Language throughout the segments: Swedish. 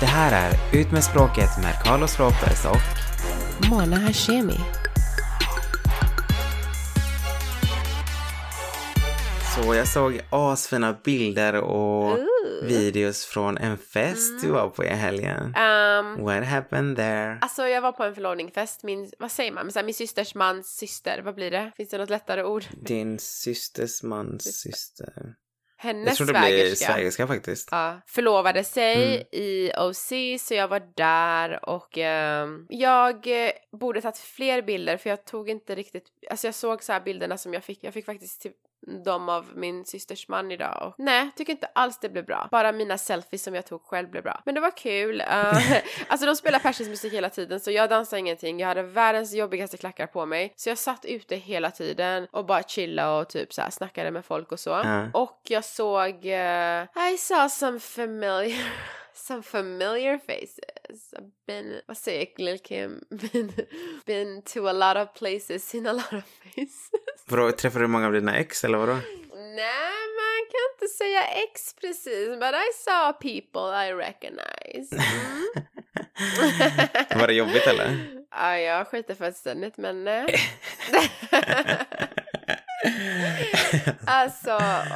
Det här är Ut med språket med Carlos Ropez och Mona Hashemi. Så jag såg asfina bilder och Ooh. videos från en fest du var på i helgen. Um, What happened there? alltså jag var på en förlovningsfest, min, vad säger man, här, min systers mans syster, vad blir det? Finns det något lättare ord? Din systers mans syster. Jag Hennes tror det blir svägerska. svägerska faktiskt. Ja, förlovade sig Mm. i OC så jag var där och ehm, jag eh, borde tagit fler bilder för jag tog inte riktigt, alltså jag såg så här bilderna som jag fick, jag fick faktiskt till dem av min systers man idag och nej, tycker inte alls det blev bra. Bara mina selfies som jag tog själv blev bra. Men det var kul. Uh, alltså de spelar persisk musik hela tiden så jag dansade ingenting. Jag hade världens jobbigaste klackar på mig så jag satt ute hela tiden och bara chilla och typ så här snackade med folk och så. Ja. Och jag såg, eh, I saw some familiar, some familiar faces. I've been, vad säger Lil Kim? Been, been to a lot of places in a lot of faces. Vadå, träffade du många av dina ex eller vadå? Nej, man kan inte säga ex precis, but I saw people I recognize. Mm. Var det jobbigt eller? Ja, jag skiter fullständigt men nej. alltså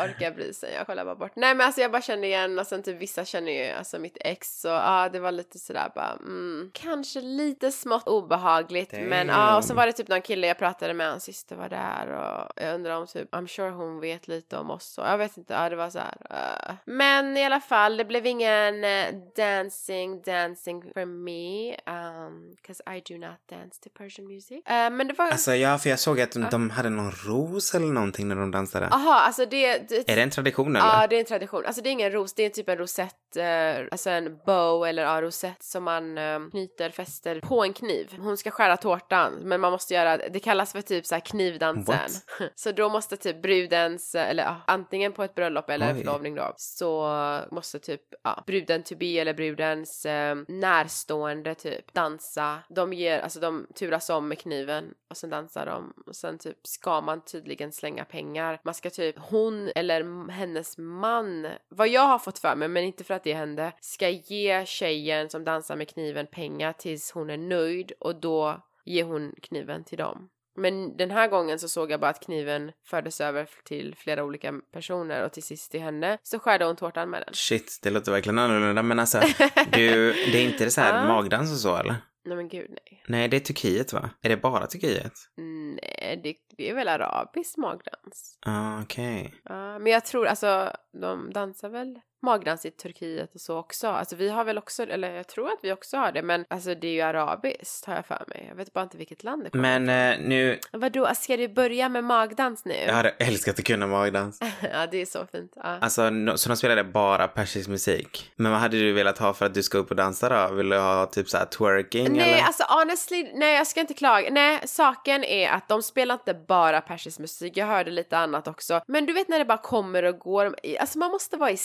orkar jag bry sig, jag kollar bara bort. Nej men alltså jag bara kände igen och sen typ vissa känner ju alltså mitt ex så ja det var lite sådär bara mm, kanske lite smått obehagligt men ja och så Damn. var det typ någon kille jag pratade med, hans syster var där och jag undrar om typ I'm sure hon vet lite om oss och jag vet inte, ja det var så här. eh. Men i alla fall det blev ingen eh, dancing dancing for me um, cause I do not dance to Persian music. Eh, men det var Alltså ja, för jag såg att de, de hade någon ros eller någonting när de dansade. Aha, alltså det, det Är det en tradition eller? Ja, det är en tradition. Alltså det är ingen ros, det är typ en rosett, eh, alltså en bow eller ja, rosett som man eh, knyter, fäster på en kniv. Hon ska skära tårtan, men man måste göra, det kallas för typ så här knivdansen. Så då måste typ brudens, eh, eller ja, antingen på ett bröllop eller en Oj. förlovning då, så måste typ ja, bruden to be eller brudens eh, närstående typ dansa. De ger, alltså de turas om med kniven och sen dansar de och sen typ ska man tydligen slänga pengar. Man ska typ, hon eller hennes man, vad jag har fått för mig, men inte för att det hände, ska ge tjejen som dansar med kniven pengar tills hon är nöjd och då ger hon kniven till dem. Men den här gången så såg jag bara att kniven fördes över till flera olika personer och till sist till henne så skärde hon tårtan med den. Shit, det låter verkligen annorlunda. Men alltså, du, det är inte det så här magdans och så eller? Nej men gud nej. Nej, det är Turkiet va? Är det bara Turkiet? Nej, det, det är väl arabisk magdans. Ah, okej. Ja, men jag tror alltså de dansar väl magdans i Turkiet och så också. Alltså vi har väl också, eller jag tror att vi också har det, men alltså det är ju arabiskt har jag för mig. Jag vet bara inte vilket land det kommer Men eh, nu, Vadå, ska du börja med magdans nu? jag hade älskat att kunna magdans. ja, det är så fint. Ja. Alltså, no, så de spelade bara persisk musik. Men vad hade du velat ha för att du ska upp och dansa då? Vill du ha typ så här twerking Nej, eller? alltså honestly, nej jag ska inte klaga. Nej, saken är att de spelar inte bara persisk musik, jag hörde lite annat också. Men du vet när det bara kommer och går, alltså man måste vara i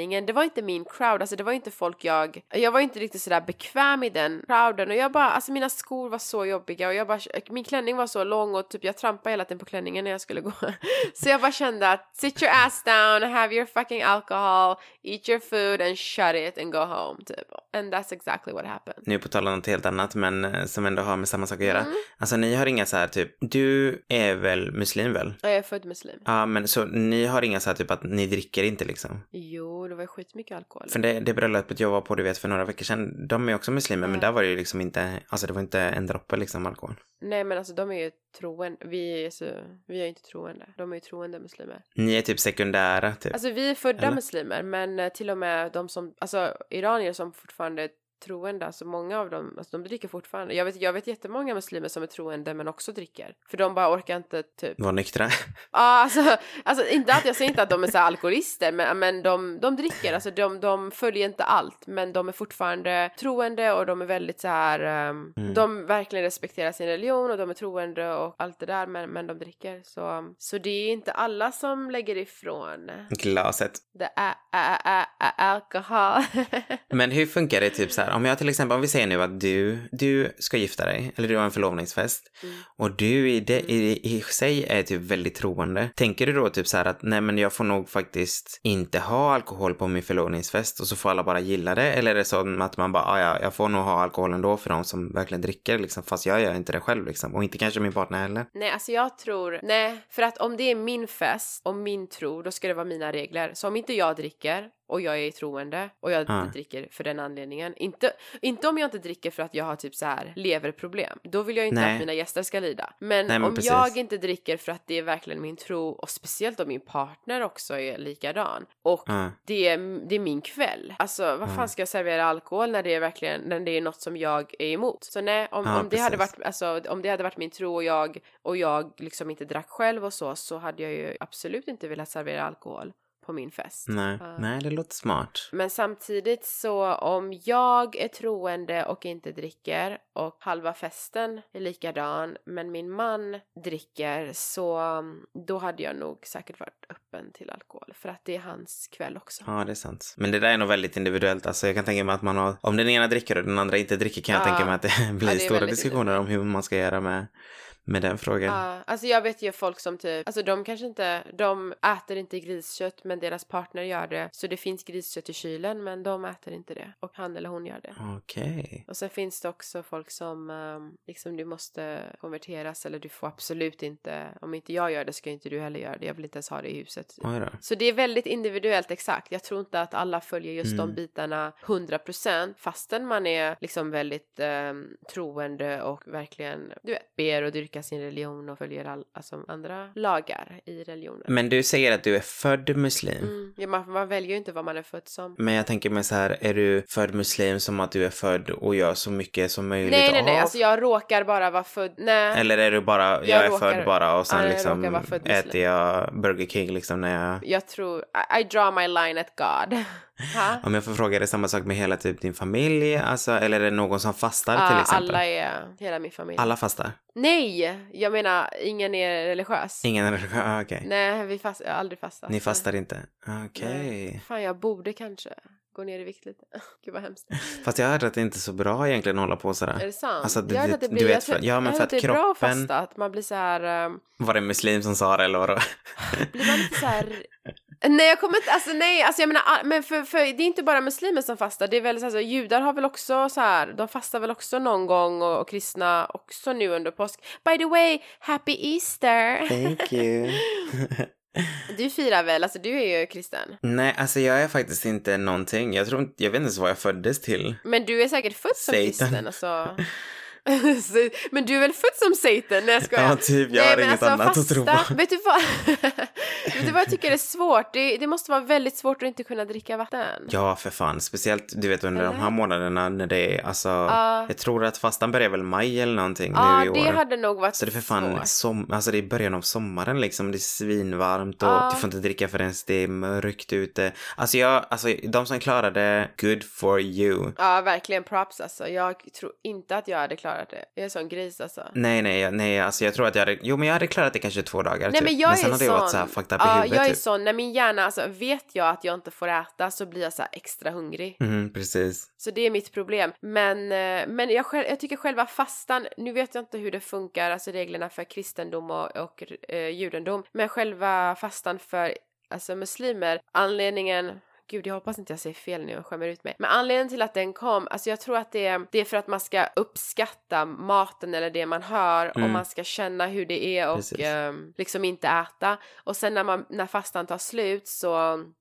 stämningen. Det var inte min crowd, alltså det var inte folk jag, jag var inte riktigt sådär bekväm i den crowden och jag bara, alltså mina skor var så jobbiga och jag bara, min klänning var så lång och typ jag trampade hela tiden på klänningen när jag skulle gå. Så jag bara kände att sit your ass down, have your fucking alcohol, eat your food and shut it and go home typ. And that's exactly what happened. Nu på tal om något helt annat men eh, som ändå har med samma sak att göra. Mm. Alltså ni har inga så här typ, du är väl muslim väl? Ja, Jag är född muslim. Ja men så ni har inga så här typ att ni dricker inte liksom? Jo, det var skitmycket alkohol. För det, det bröllopet jag var på du vet för några veckor sedan, de är också muslimer men Ja. där var det ju liksom inte, alltså det var inte en droppe liksom alkohol. Nej men alltså de är ju troende, vi är, så, vi är inte troende. De är ju troende muslimer. Ni är typ sekundära typ. Alltså vi är födda Eller? muslimer men eh, till och med de som, alltså iranier som fortfarande troende, alltså många av dem, alltså de dricker fortfarande. Jag vet, jag vet jättemånga muslimer som är troende men också dricker. För de bara orkar inte typ Var nyktra. Ja, alltså, alltså inte att jag säger inte att de är så här alkoholister, men, men de, de dricker, alltså de, de följer inte allt, men de är fortfarande troende och de är väldigt så här, ehm, Mm. de verkligen respekterar sin religion och de är troende och allt det där, men, men de dricker. Så, så det är inte alla som lägger ifrån Glaset. the a, a, a, a, alcohol. Men hur funkar det typ så här här, om jag till exempel, om vi säger nu att du, du ska gifta dig, eller du har en förlovningsfest, Mm. och du i, det, i, i sig är typ väldigt troende. Tänker du då typ så här att nej men jag får nog faktiskt inte ha alkohol på min förlovningsfest och så får alla bara gilla det? Eller är det så att man bara, ah, ja, jag får nog ha alkohol ändå för de som verkligen dricker liksom, fast jag gör inte det själv liksom. Och inte kanske min partner heller. Nej, alltså jag tror, nej, för att om det är min fest och min tro, då ska det vara mina regler. Så om inte jag dricker och jag är troende och jag Ja. inte dricker för den anledningen, inte, inte om jag inte dricker för att jag har typ så här leverproblem, då vill jag inte Nej. att mina gäster ska lida. Men, Nej, men om precis. jag inte dricker för att det är verkligen min tro och speciellt om min partner också är likadan och Ja. det är, det är min kväll. Alltså vad fan ska jag servera alkohol när det är verkligen, när det är något som jag är emot? Så nej, om, Ja, om det hade varit, alltså om det hade varit min tro och jag, och jag liksom inte drack själv och så, så hade jag ju absolut inte velat servera alkohol på min fest. Nej, Ja. nej det låter smart. Men samtidigt så om jag är troende och inte dricker och halva festen är likadan men min man dricker så um, då hade jag nog säkert varit öppen till alkohol för att det är hans kväll också. Ja, det är sant. Men det där är nog väldigt individuellt. Alltså jag kan tänka mig att man har, om den ena dricker och den andra inte dricker kan jag Ja. tänka mig att det blir det är stora diskussioner om hur man ska göra med, med den frågan. Ja, alltså jag vet ju folk som typ, alltså de kanske inte, de äter inte griskött men deras partner gör det. Så det finns griskött i kylen men de äter inte det. Och han eller hon gör det. Okej. Och sen finns det också folk som ehm, liksom du måste konverteras eller du får absolut inte, om inte jag gör det ska inte du heller göra det. Jag vill inte ens ha det i huset. Oj då. Så det är väldigt individuellt exakt. Jag tror inte att alla följer just de Mm. bitarna 100% fastän man är liksom väldigt ehm, troende och verkligen, du vet, ber och dyrkar sin religion och följer all, alltså andra lagar i religionen. Men du säger att du är född muslim. Mm. Ja, man, man väljer ju inte vad man är född som. Men jag tänker mig så här, är du född muslim som att du är född och gör så mycket som möjligt Nej, nej, nej, av? alltså jag råkar bara vara född, nej. Eller är du bara, jag, Jag är råkar- född bara och sen Ja, jag liksom vara född äter jag Burger King liksom när jag... Jag tror, I, I draw my line at God. Om jag får fråga, är det samma sak med hela typ din familj? Alltså, eller är det någon som fastar till Ja, exempel? alla är, hela min familj. Alla fastar? Nej, jag menar ingen är religiös. Ingen är religiös? Ah, Okej. Nej, vi fast, jag har aldrig fastat. Ni fastar inte? Okej. Nej. Fan, jag borde kanske gå ner i vikt lite. Gud vad hemskt. Fast jag hörde att det inte är så bra egentligen att hålla på Är sådär. det sant? Alltså, du jag vet- att det du blir, vet för- ja, men för att det är bra att kroppen- fasta, att man blir så här... ehm, Var det muslim som sa det eller vadå? blir man lite så här... Nej jag kommer inte, alltså nej, alltså jag menar, men för, för det är inte bara muslimer som fastar, det är väl så här, så judar har väl också så här, de fastar väl också någon gång och, och kristna också nu under påsk. By the way, happy Easter! Thank you. Du firar väl, alltså du är ju kristen. Nej, alltså jag är faktiskt inte någonting. Jag tror jag vet inte ens vad jag föddes till. Men du är säkert född som Satan. kristen, alltså. Men du är väl född som Satan? Nej jag skojar. Ja, typ. Jag har men inget annat att tro på. Vet du vad? vet du vad jag tycker är svårt? Det, det måste vara väldigt svårt att inte kunna dricka vatten. Ja, för fan. Speciellt, du vet, under de Eller? här månaderna när det är, alltså, Ja. jag tror att fastan börjar väl maj eller någonting Ja, nu i år. det hade nog varit Så det är för fan svårt. som, alltså det är början av sommaren liksom, det är svinvarmt och Ja. du får inte dricka förrän det är mörkt ute. Alltså jag, alltså de som klarade, good for you. Ja, verkligen props alltså. Jag tror inte att jag hade klarat det. Jag är sån gris alltså. Nej, nej, nej, alltså jag tror att jag hade, jo men jag hade klarat det kanske två dagar Nej typ. men jag sen är hade jag varit så här fucked up i huvudet jag är typ. sån. När min hjärna, alltså vet jag att jag inte får äta så blir jag så extra hungrig. Mhm, precis. Så det är mitt problem. Men, eh, men jag, själv, jag tycker själva fastan, nu vet jag inte hur det funkar, alltså reglerna för kristendom och, och eh, judendom, men själva fastan för alltså muslimer, anledningen Gud, jag hoppas inte jag säger fel nu och skämmer ut mig. Men anledningen till att den kom, alltså jag tror att det är, det är för att man ska uppskatta maten eller det man hör och Mm. man ska känna hur det är och ehm, liksom inte äta. Och sen när, man, när fastan tar slut så,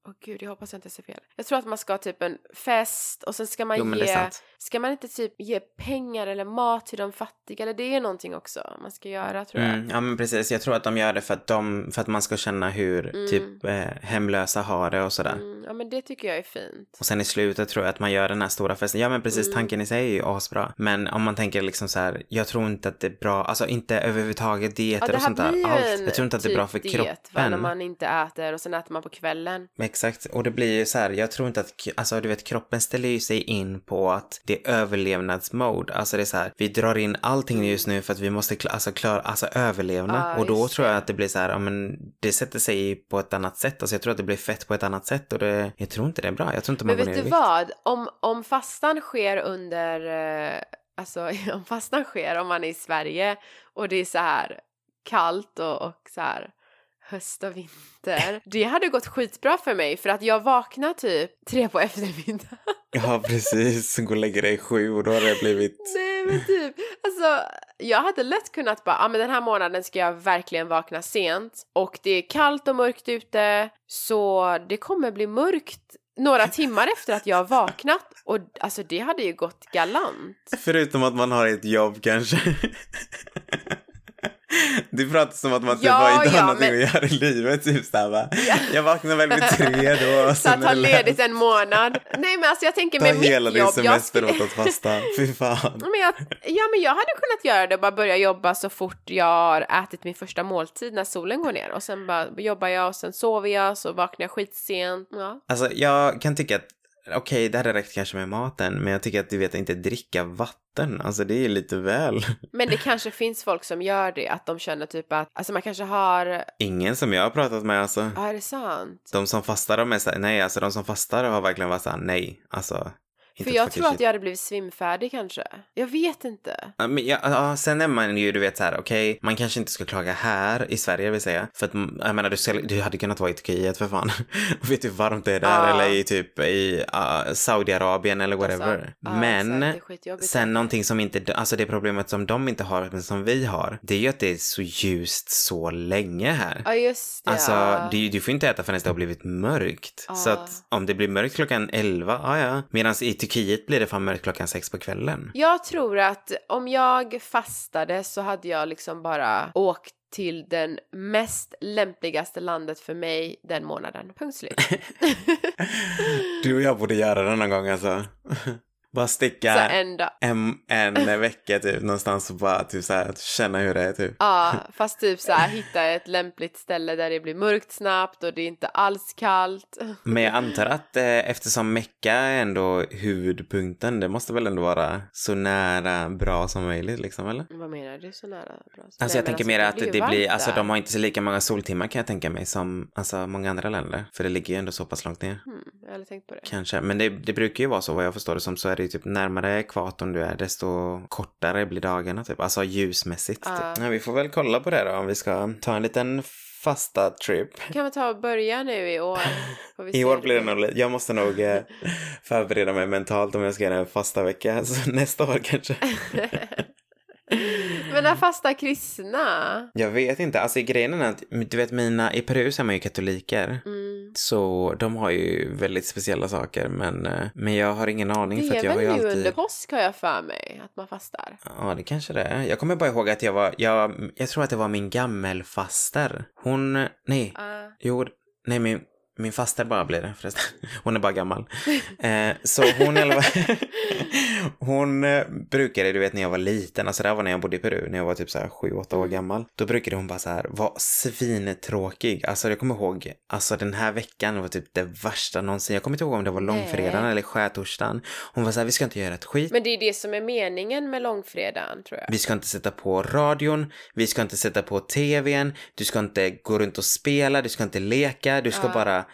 åh gud, jag hoppas jag inte säger fel. Jag tror att man ska ha typ en fest och sen ska man Jo ge. Ska man inte typ ge pengar eller mat till de fattiga? Eller det är någonting också man ska göra tror jag. Mm, ja men precis, jag tror att de gör det för att, de, för att man ska känna hur Mm. typ eh, hemlösa har det och sådär. Mm, ja men det tycker jag är fint. Och sen i slutet tror jag att man gör den här stora festen. Ja men precis, Mm. tanken i sig är ju asbra. Men om man tänker liksom så här, jag tror inte att det är bra, alltså inte överhuvudtaget dieter Ja det och sånt där en Jag tror inte att det är bra för typ diet, va? kroppen. När man inte äter och sen äter man på kvällen. Exakt, och det blir ju så här, jag tror inte att, alltså du vet kroppen ställer ju sig in på att det är överlevnadsmode. Alltså det är så här, vi drar in allting just nu för att vi måste kla- alltså klara, alltså överlevna. Ja, och då tror jag det. att det blir så här, ja men det sätter sig på ett annat sätt. Alltså jag tror att det blir fett på ett annat sätt och det jag tror inte det är bra. Jag tror inte man Men går vet du vad? Om, om fastan sker under, eh, alltså om fastan sker om man är i Sverige och det är så här kallt och, och så här höst och vinter. Det hade gått skitbra för mig för att jag vaknar typ tre på eftermiddagen. Ja, precis. Gå och lägga dig sju och då har det blivit... Nej men typ, alltså jag hade lätt kunnat bara, ja ah, men den här månaden ska jag verkligen vakna sent och det är kallt och mörkt ute så det kommer bli mörkt några timmar efter att jag har vaknat och alltså det hade ju gått galant. Förutom att man har ett jobb kanske. Du pratar som att man typ Ja, har inte ja, har någonting men- att göra i livet. Typ såhär va. Ja. Jag vaknar väl vid tre då. Så att det ledigt en månad. Nej men alltså jag tänker Ta med mitt hela din jobb, jag semester skulle... åt att fasta. Fy fan. Men jag, ja men jag hade kunnat göra det och bara börja jobba så fort jag har ätit min första måltid när solen går ner och sen bara jobbar jag och sen sover jag så vaknar jag skitsent. Ja. Alltså jag kan tycka att okej, det hade räckt kanske med maten, men jag tycker att du vet inte dricka vatten. Alltså det är lite väl. Men det kanske finns folk som gör det, att de känner typ att, alltså man kanske har, Ingen som jag har pratat med alltså. ja är det sant? De som fastar, de är såhär, nej, alltså de som fastar har verkligen varit såhär, nej, alltså. För jag tror att jag hade blivit svimfärdig kanske. Jag vet inte. Ja, men ja, ja, sen är man ju, du vet så här, okej, man kanske inte ska klaga här i Sverige vill säga. För att, mm, jag menar, du, ska, du hade kunnat vara i Turkiet för fan. Och vet du hur varmt det är där? Ja. Eller i typ i uh, Saudiarabien eller whatever. Alltså, ja, men exakt, sen någonting som inte, alltså det problemet som de inte har, men som vi har, det är ju att det är så ljust så länge här. Ja just det. Alltså, du, du får inte äta förrän det har blivit mörkt. Så att om det blir mörkt klockan 11, ja ja. Medan i Turkiet blir det fan mörkt klockan 6 på kvällen. Jag tror att om jag fastade så hade jag liksom bara åkt till den mest lämpligaste landet för mig den månaden. Punkt slut. Du och jag borde göra det någon gång alltså. Bara så sticka en dag. en, en vecka typ någonstans och bara typ så här, känna hur det är typ. Ja, fast typ så här hitta ett lämpligt ställe där det blir mörkt snabbt och det är inte alls kallt. Men jag antar att eh, eftersom Mecka är ändå huvudpunkten, det måste väl ändå vara så nära bra som möjligt liksom eller? Vad menar du så nära? Bra? Alltså Nej, jag tänker mer att det blir, alltså de har inte så lika många soltimmar kan jag tänka mig som alltså många andra länder. För det ligger ju ändå så pass långt ner. Hmm, jag har aldrig tänkt på det. Kanske, men det, det brukar ju vara så vad jag förstår det som så är det ju typ närmare ekvatorn du är desto kortare blir dagarna typ, alltså ljusmässigt. Typ. Ja, vi får väl kolla på det då om vi ska ta en liten fasta trip. Kan vi ta och börja nu i år? I år blir det nog, jag måste nog eh, förbereda mig mentalt om jag ska göra en fasta vecka, så nästa år kanske. Men när fasta kristna? Jag vet inte, alltså grejen är att, du vet mina, i Peru så är man ju katoliker. Mm. Så de har ju väldigt speciella saker, men, eh, men jag har ingen aning för Det att är jag har väl ju nu alltid... under påsk har jag för mig att man fastar. Ja, det kanske det är. Jag kommer bara ihåg att jag var, jag, jag tror att det var min gammelfaster. Hon, nej, Uh, jo, nej min, min faster bara blir det förresten. Hon är bara gammal. Eh, så hon hon eh, brukade, du vet när jag var liten, alltså det här var när jag bodde i Peru, när jag var typ så här sju, åtta år gammal. Då brukade hon bara så här vara svintråkig. Alltså jag kommer ihåg, alltså den här veckan var typ det värsta någonsin. Jag kommer inte ihåg om det var långfredagen Nej. eller skärtorsdagen. Hon var så här, vi ska inte göra ett skit. men det är det som är meningen med långfredagen tror jag. Vi ska inte sätta på radion, vi ska inte sätta på tvn, du ska inte gå runt och spela, du ska inte leka, du ska Ja. bara...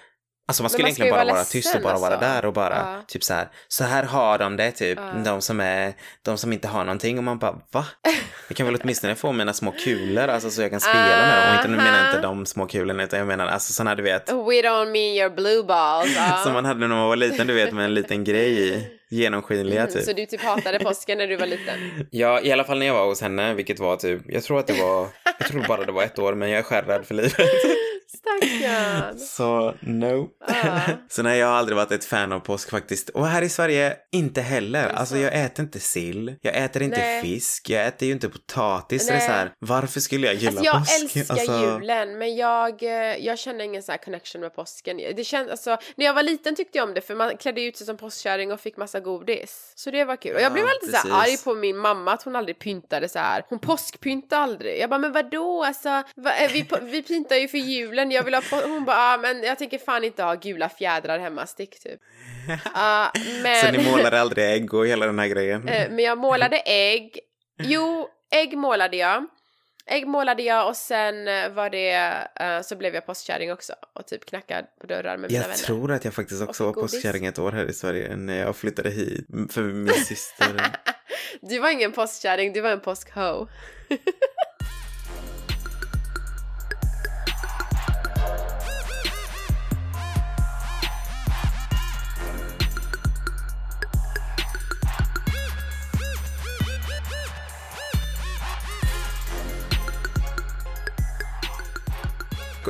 Alltså man skulle man egentligen bara vara vara tyst och bara vara alltså. där och bara Ja. typ så här. Så här har de det typ, Ja. de som är, de som inte har någonting och man bara va? Jag kan väl åtminstone få mina små kulor, alltså så jag kan spela med dem. Och inte, nu menar jag inte de små kulorna utan jag menar alltså sådana du vet. We don't mean your blue balls. ja. Som man hade när man var liten, du vet med en liten grej i. Genomskinliga Mm, typ. Så du typ hatade påsken när du var liten? Ja, i alla fall när jag var hos henne, vilket var typ, jag tror att det var, jag tror bara det var ett år, men jag är rädd för livet. Stackarn. Så, no. Ja. Så nej, jag har aldrig varit ett fan av påsk faktiskt. Och här i Sverige, inte heller. Alltså jag äter inte sill, jag äter inte Nej. fisk, jag äter ju inte potatis. Det är så här, varför skulle jag gilla Alltså jag påsk? älskar Alltså, julen men jag, eh, jag känner ingen så här connection med påsken. Det känns, alltså, när jag var liten tyckte jag om det för man klädde ut sig som påskkärring och fick massa godis. Så det var kul. Och jag Ja, blev alltid så här precis. arg på min mamma att hon aldrig pyntade så här. Hon påskpyntade aldrig. Jag bara men vadå alltså, va, eh, vi, vi pyntar ju för julen. Jag vill ha på, hon bara ah, men jag tänker fan inte ha gula fjädrar hemma, stick typ. Ah, men... Så ni målade aldrig ägg och hela den här grejen? Eh, Men jag målade ägg. Jo, ägg målade jag. ägg målade jag och sen eh, var det, eh, så blev jag postkärring också och typ knackade på dörrar med mina Jag vänner. tror att jag faktiskt också var godis. postkärring ett år här i Sverige när jag flyttade hit för min syster. Du var ingen postkärring, du var en påskho.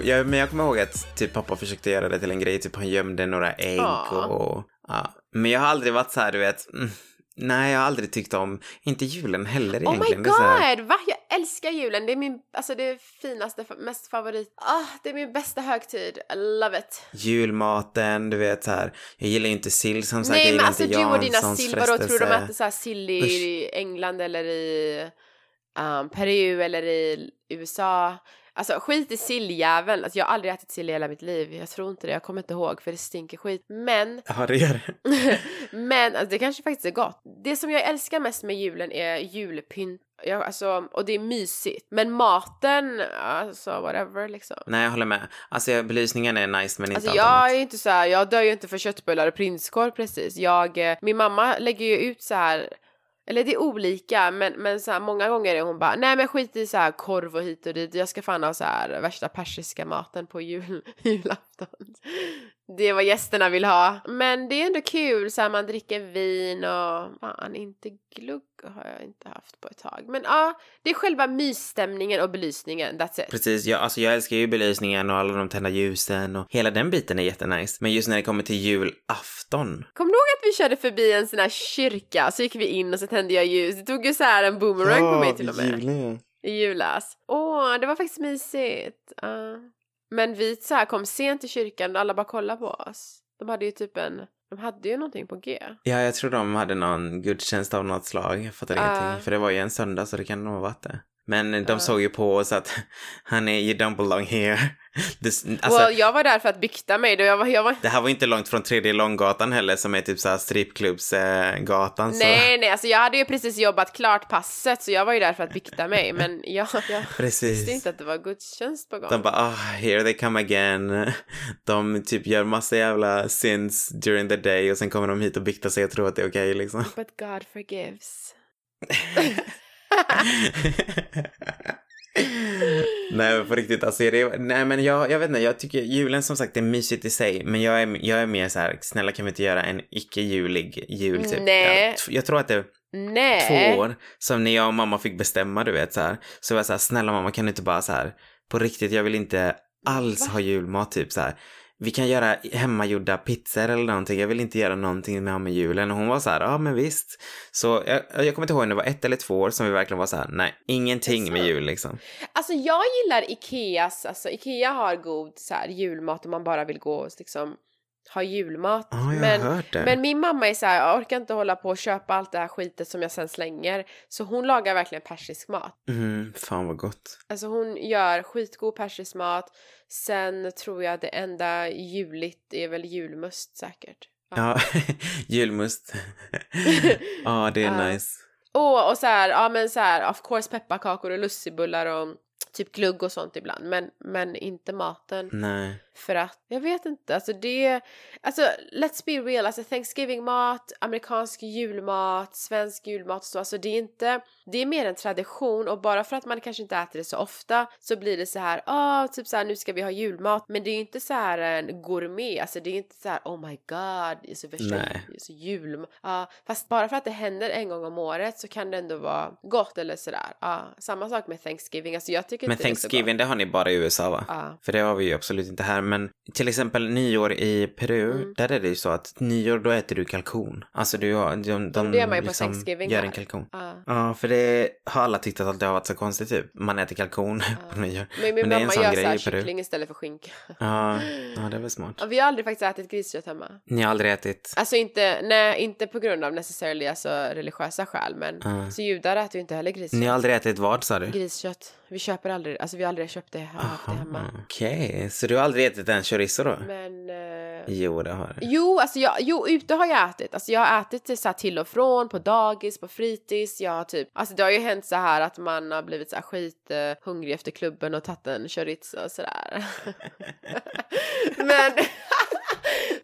jag, men jag kommer ihåg att typ pappa försökte göra det till en grej, typ han gömde några ägg Ja. och ja. Men jag har aldrig varit så här, du vet, mm, nej jag har aldrig tyckt om, inte julen heller Oh my egentligen. Det är så här, god! Va? Jag älskar julen. Det är min, alltså det finaste, mest favorit. Ah, det är min bästa högtid. I love it. julmaten, du vet så här. Jag gillar ju inte sill som sagt, jag Nej men gillar alltså inte du och dina Janssons sill, vadå tror de äter såhär sill i England eller i um, Peru eller i USA? Alltså skit i silljäveln, alltså, jag har aldrig ätit sill i hela mitt liv, jag tror inte det, jag kommer inte ihåg för det stinker skit. Men, Ja, det gör det. men alltså, det kanske faktiskt är gott. Det som jag älskar mest med julen är julpynt, jag, alltså, och det är mysigt. Men maten, alltså whatever liksom. Nej, jag håller med. Alltså belysningen är nice men inte Alltså allt jag annat. är inte så här, jag dör ju inte för köttbullar och prinskorv precis. Jag, eh, min mamma lägger ju ut så här eller det är olika men, men så här, många gånger är hon bara nej men skit i så här korv och hit och dit jag ska fan ha så här värsta persiska maten på jul, julafton. Det är vad gästerna vill ha. Men det är ändå kul så här man dricker vin och fan inte glugg har jag inte haft på ett tag. Men ja, det är själva mysstämningen och belysningen, that's it. Precis, jag, alltså jag älskar ju belysningen och alla de tända ljusen och hela den biten är jättenice. Men just när det kommer till julafton. Kommer du ihåg att vi körde förbi en sån här kyrka så gick vi in och så tände jag ljus. Det tog ju så här en boomerang på mig till och med. Julen. I julas. Åh, det var faktiskt mysigt. Ja. Men vi så här kom sent till kyrkan och alla bara kollade på oss. De hade ju typ en, de hade ju någonting på G. Ja, jag tror de hade någon gudstjänst av något slag. Jag fattar Ja. ingenting. För det var ju en söndag så det kan nog ha varit det. Men de Ja. såg ju på oss att honey, you don't belong here. Det, alltså, well, jag var där för att bykta mig. Då jag var, jag var... det här var inte långt från tredje Långgatan heller som är typ såhär strippklubbsgatan. så Nej, nej, alltså jag hade ju precis jobbat klart passet så jag var ju där för att bykta mig. Men jag, jag visste inte att det var gudstjänst på gång. De bara, ah, here they come again. De typ gör massa jävla sins during the day och sen kommer de hit och biktar sig och tror att det är okej liksom. But God forgives. nej men på riktigt, alltså är det, nej men jag, jag vet inte, jag tycker julen som sagt är mysigt i sig, men jag är, jag är mer så här, snälla kan vi inte göra en icke-julig jul typ? Nej. Jag, jag tror att det Nej. två år som när jag och mamma fick bestämma, du vet så här, så var jag så här, snälla mamma kan du inte bara så här, på riktigt, jag vill inte alls Va? ha julmat typ så här. Vi kan göra hemmagjorda pizzor eller någonting. Jag vill inte göra någonting med, med julen. Och hon var så här, ja men visst. Så jag, jag kommer inte ihåg om det var ett eller två år som vi verkligen var så här, nej, ingenting med jul liksom. Alltså jag gillar Ikeas, alltså Ikea har god så här, julmat om man bara vill gå och liksom ha julmat. Ja, jag men, men min mamma är så här, jag orkar inte hålla på och köpa allt det här skitet som jag sen slänger. Så hon lagar verkligen persisk mat. Mm, fan vad gott. Alltså hon gör skitgod persisk mat. Sen tror jag det enda juligt är väl julmust säkert. Ja, julmust. Ja, det är Ja. nice. Och, och så här, ja men så här, of course pepparkakor och lussebullar och typ glugg och sånt ibland. Men, men inte maten. Nej. För att, jag vet inte, alltså det, alltså let's be real, alltså Thanksgiving-mat, amerikansk julmat, svensk julmat och så, alltså det är inte, det är mer en tradition och bara för att man kanske inte äter det så ofta så blir det så här, ah, typ så här nu ska vi ha julmat, men det är ju inte så här en gourmet, alltså det är inte så här oh my god, så värsta så jul, ja, fast bara för att det händer en gång om året så kan det ändå vara gott eller sådär, ja, samma sak med Thanksgiving, alltså jag tycker Men inte det. Thanksgiving, det har ni bara i USA va? Ja. För det har vi ju absolut inte här. Men till exempel nyår i Peru, Mm. där är det ju så att nyår då äter du kalkon. Alltså du har, de, de, det gör man ju på liksom Thanksgiving gör en kalkon. Ja. Ja, för det har alla tyckt att det har varit så konstigt typ. Man äter kalkon på nyår. Men min Men det är en mamma sån gör grej så här i Peru. kyckling istället för skinka. Ja, ja, det är väl smart. Ja, vi har aldrig faktiskt ätit griskött hemma. Ni har aldrig ätit? Alltså inte, nej, inte på grund av necessarily alltså religiösa skäl men Ja. så judar äter ju inte heller griskött. Ni har aldrig ätit vad sa du? Griskött. Vi köper aldrig, alltså vi har aldrig köpt det, haft det hemma. Okej, så du har aldrig ätit en chorizo då? Men... eh, Jo, det har du. Jo, alltså jag, jo, ute har jag ätit. Alltså jag har ätit det så till och från, på dagis, på fritids. Jag har typ, alltså det har ju hänt så här att man har blivit så här skit eh, hungrig efter klubben och tagit en chorizo och sådär. men,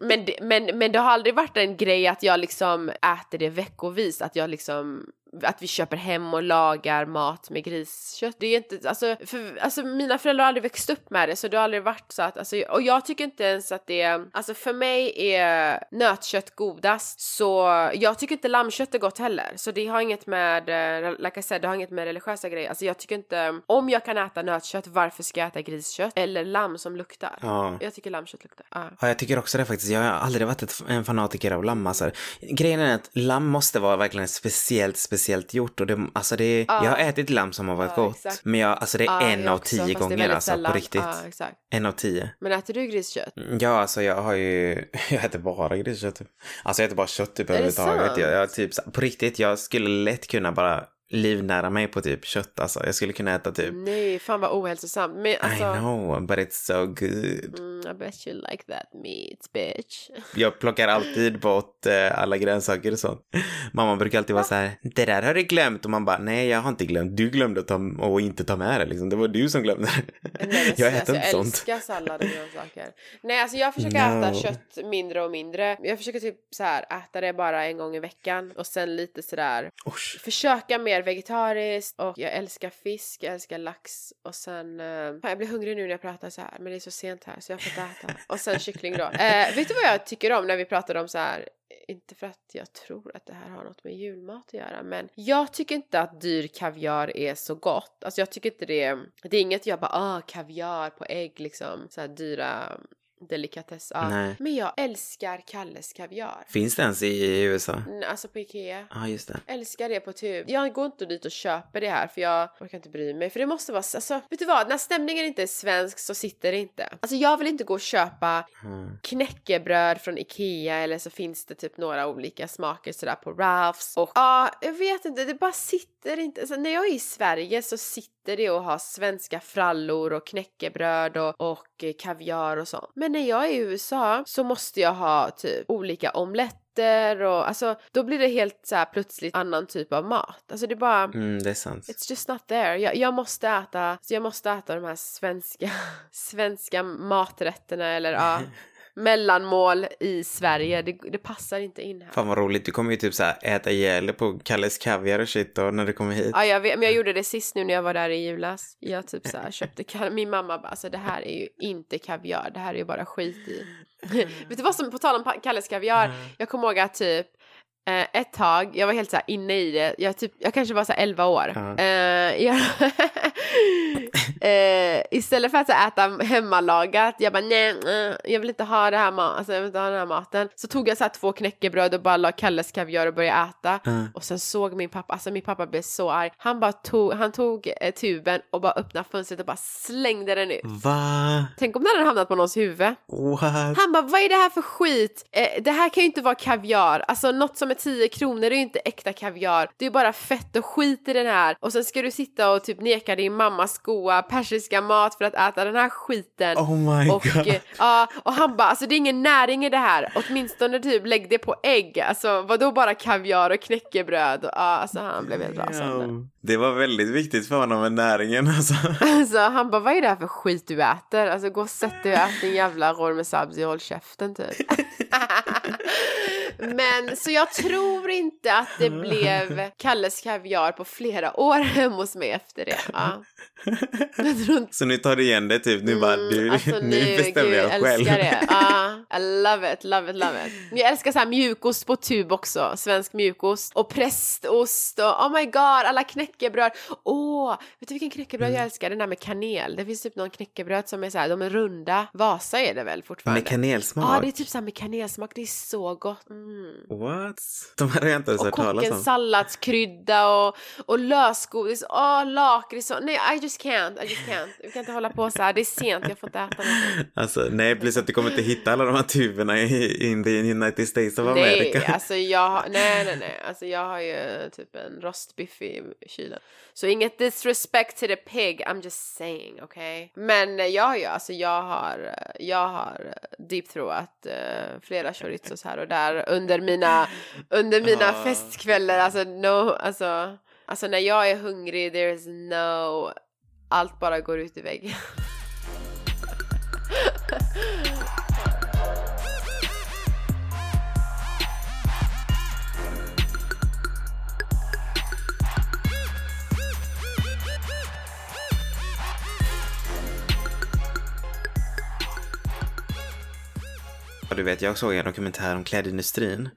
men, men, men det har aldrig varit en grej att jag liksom äter det veckovis, att jag liksom att vi köper hem och lagar mat med griskött. Det är inte, alltså, för, alltså mina föräldrar har aldrig växt upp med det så det har aldrig varit så att, alltså, och jag tycker inte ens att det, alltså för mig är nötkött godast så jag tycker inte lammkött är gott heller så det har inget med, eh, like I said, det har inget med religiösa grejer. Alltså jag tycker inte, om jag kan äta nötkött varför ska jag äta griskött eller lamm som luktar? Ja. Jag tycker lammkött luktar. Ja. Ja, jag tycker också det faktiskt. Jag har aldrig varit ett, en fanatiker av lamm. Alltså. Grejen är att lamm måste vara verkligen speciellt, speciellt gjort. Och det, alltså det, Ja. Jag har ätit lamm som har varit Ja, gott. exakt. Men jag, alltså det är Ja, en av också, tio gånger alltså, på riktigt. En av tio. Men äter du griskött? Ja, alltså jag har ju, jag äter bara griskött. typ. Alltså jag äter bara kött typ överhuvudtaget. Jag, jag, typ, på riktigt, jag skulle lätt kunna bara livnära mig på typ kött alltså. Jag skulle kunna äta typ, Nej, fan vad ohälsosamt. Men I alltså... know, but it's so good. Mm, I bet you like that meat, bitch. Jag plockar alltid bort eh, alla grönsaker och sånt. Mamma brukar alltid vara så här, det där har du glömt. Och man bara, nej jag har inte glömt. Du glömde att ta, och inte ta med det liksom. Det var du som glömde det. Nej, jag alltså, äter inte jag sånt. älskar sallad och grönsaker. Nej, alltså jag försöker No. äta kött mindre och mindre. Jag försöker typ så här äta det bara en gång i veckan och sen lite sådär Usch. försöka mer vegetariskt och jag älskar fisk, jag älskar lax och sen eh, jag blir hungrig nu när jag pratar så här men det är så sent här så jag får inte äta och sen kyckling då. Eh, vet du vad jag tycker om när vi pratar om så här inte för att jag tror att det här har något med julmat att göra men jag tycker inte att dyr kaviar är så gott. Alltså jag tycker inte det, det är inget jag bara ah kaviar på ägg liksom så här dyra delikatess. Ja. Nej. Men jag älskar Kalles kaviar. Finns det ens i, i USA? Mm, Alltså på Ikea. Ja, just det. Älskar det på tub. Jag går inte dit och köper det här för jag orkar inte bry mig. För det måste vara, alltså vet du vad? När stämningen inte är svensk så sitter det inte. Alltså jag vill inte gå och köpa Mm. knäckebröd från Ikea eller så finns det typ några olika smaker sådär på Ralphs. Och ja, jag vet inte, det bara sitter inte. Alltså, när jag är i Sverige så sitter det och har svenska frallor och knäckebröd och, och kaviar och sånt. Men när jag är i USA så måste jag ha typ olika omletter och alltså då blir det helt så här plötsligt annan typ av mat. Alltså det är bara Mm, det är sant. It's just not there. Jag, jag måste äta, så jag måste äta de här svenska, svenska maträtterna eller ja, mellanmål i Sverige. Det, det passar inte in här. Fan vad roligt. Du kommer ju typ så här äta ihjäl på Kalles kaviar och shit då när du kommer hit. Ja, jag vet, men jag gjorde det sist nu när jag var där i julas. Jag typ så här köpte kaviar. Min mamma bara, alltså det här är ju inte kaviar, det här är ju bara skit i. vet du vad som, på tal om Kalles kaviar, jag kommer ihåg att typ eh, ett tag, jag var helt så här inne i det, jag, typ, jag kanske var så här 11 år. Eh, jag, eh, istället för att så här, äta hemmalagat, jag bara nej, eh, jag vill inte ha det här ma- alltså, jag vill inte ha den här maten. Så tog jag så här två knäckebröd och bara la Kalles kaviar och började äta. Ja. Och sen såg min pappa, alltså min pappa blev så arg. Han bara tog, han tog eh, tuben och bara öppnade fönstret och bara slängde den ut. Va? Tänk om den hade hamnat på någons huvud. What? Han bara, vad är det här för skit? Eh, det här kan ju inte vara kaviar. Alltså något som är 10 kronor är ju inte äkta kaviar. Det är ju bara fett och skit i den här. Och sen ska du sitta och typ neka din mammas goa persiska mat för att äta den här skiten. Oh my Och, god. ja, och han bara, alltså det är ingen näring i det här. Åtminstone typ lägg det på ägg. Alltså vadå bara kaviar och knäckebröd? Ja, alltså han blev helt rasande. Det var väldigt viktigt för honom med näringen alltså. Alltså han bara, vad är det här för skit du äter? Alltså gå och sätt dig och ät din jävla ror sabzi och håll käften typ. Men så jag tror inte att det blev Kalles kaviar på flera år hemma hos mig efter det. Ja. Jag inte Så nu tar du igen det typ. Nu bara, du, alltså, nu bestämmer gud, jag själv. älskar det. Ja, I love it, love it, love it. Men Jag älskar så här mjukost på tub också, svensk mjukost. Och prästost och oh my god, alla knäckebröd. Åh, vet du vilken knäckebröd Mm. jag älskar? Den där med kanel. Det finns typ någon knäckebröd som är så här, de är runda. Vasa är det väl fortfarande? Med kanelsmak? Ja, det är typ så här med kanelsmak. Det är så gott. Mm. Mm. What? De har jag inte ens Och hört talas om. salladskrydda och, och lösgodis. Åh, lakrits och... Nej, I just can't. I just can't. Vi kan inte hålla på så här. Det är sent, jag får inte äta någonting. Alltså nej, plus att du kommer inte hitta alla de här tuberna i in the United States of America. Nej, alltså jag nej, nej, nej. Alltså jag har ju typ en rostbiff i kylen. Så inget disrespect to the pig, I'm just saying, okej? Okay? Men eh, ja, ja, alltså jag har, eh, jag har deepthroat uh, flera chorizos här och där under mina, under mina Ah. festkvällar, alltså no, alltså, alltså när jag är hungrig, there's no, allt bara går ut i väggen. Du vet, jag såg en dokumentär om klädindustrin.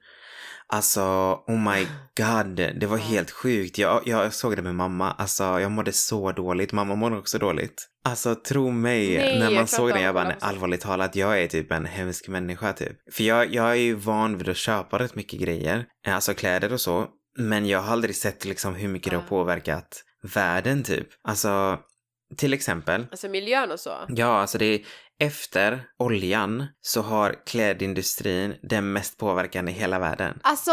Alltså, oh my god, det var helt sjukt. Jag, jag såg det med mamma. Alltså, jag mådde så dåligt. Mamma mådde också dåligt. Alltså, tro mig, Nej, när man såg av jag bara, allvarligt talat, jag är typ en hemsk människa typ. För jag, jag är ju van vid att köpa rätt mycket grejer, alltså kläder och så. Men jag har aldrig sett liksom hur mycket det har påverkat världen typ. Alltså, till exempel, Alltså miljön och så. Ja, alltså det är efter oljan så har klädindustrin den mest påverkan i hela världen. Alltså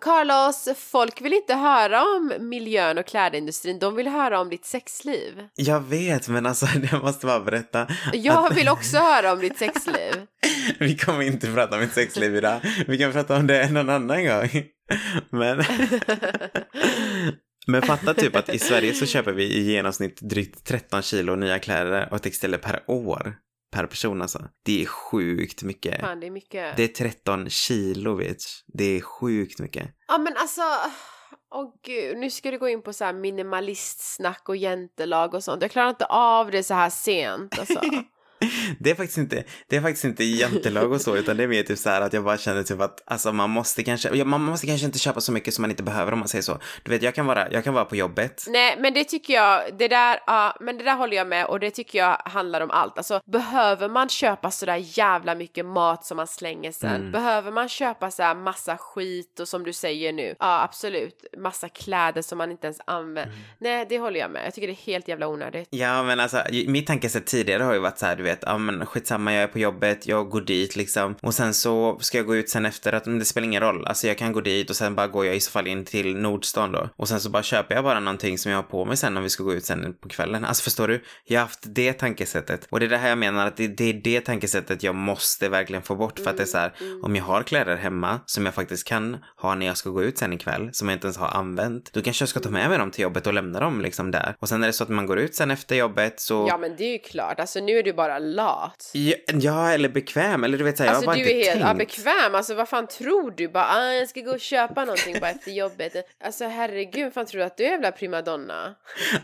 Carlos, folk vill inte höra om miljön och klädindustrin, de vill höra om ditt sexliv. Jag vet, men alltså jag måste bara berätta. Jag vill också höra om ditt sexliv. Vi kommer inte prata om mitt sexliv idag. Vi kan prata om det någon annan gång. Men, men fatta typ att i Sverige så köper vi i genomsnitt drygt 13 kilo nya kläder och textilier per år. Per person alltså. Det är sjukt mycket. Fan, det är mycket. Det är 13 kilo bitch. Det är sjukt mycket. Ja men alltså, åh gud, nu ska du gå in på så här minimalistsnack och jäntelag och sånt. Jag klarar inte av det så här sent alltså. Det är faktiskt inte, det är faktiskt inte jantelag och så, utan det är mer typ så här att jag bara känner typ att alltså man måste kanske, man måste kanske inte köpa så mycket som man inte behöver om man säger så. Du vet, jag kan vara, jag kan vara på jobbet. Nej men det tycker jag, det där, ja men det där håller jag med och det tycker jag handlar om allt. Alltså behöver man köpa sådär jävla mycket mat som man slänger sen? Mm. Behöver man köpa så här massa skit och som du säger nu, ja absolut, massa kläder som man inte ens använder. Nej det håller jag med, jag tycker det är helt jävla onödigt. Ja, men alltså mitt tankesätt tidigare har ju varit så här, du vet, ja men skitsamma, jag är på jobbet, jag går dit liksom. Och sen så ska jag gå ut sen efter att, men det spelar ingen roll. Alltså jag kan gå dit och sen bara går jag i så fall in till Nordstan då. Och sen så bara köper jag bara någonting som jag har på mig sen om vi ska gå ut sen på kvällen. Alltså förstår du? Jag har haft det tankesättet. Och det är det här jag menar att det, det är det tankesättet jag måste verkligen få bort. För att det är så här, om jag har kläder hemma som jag faktiskt kan ha när jag ska gå ut sen ikväll, som jag inte ens har använt, då kanske jag ska ta med mig dem till jobbet och lämna dem liksom där. Och sen är det så att man går ut sen efter jobbet så Ja men det är ju klart, alltså nu är du bara lat. Ja, eller bekväm. Eller du vet, så här, Alltså jag har du bara är inte helt ja, tänkt. bekväm, alltså vad fan tror du? Bara ah, jag ska gå och köpa någonting bara efter jobbet. Alltså herregud, vad fan tror du att du är jävla primadonna?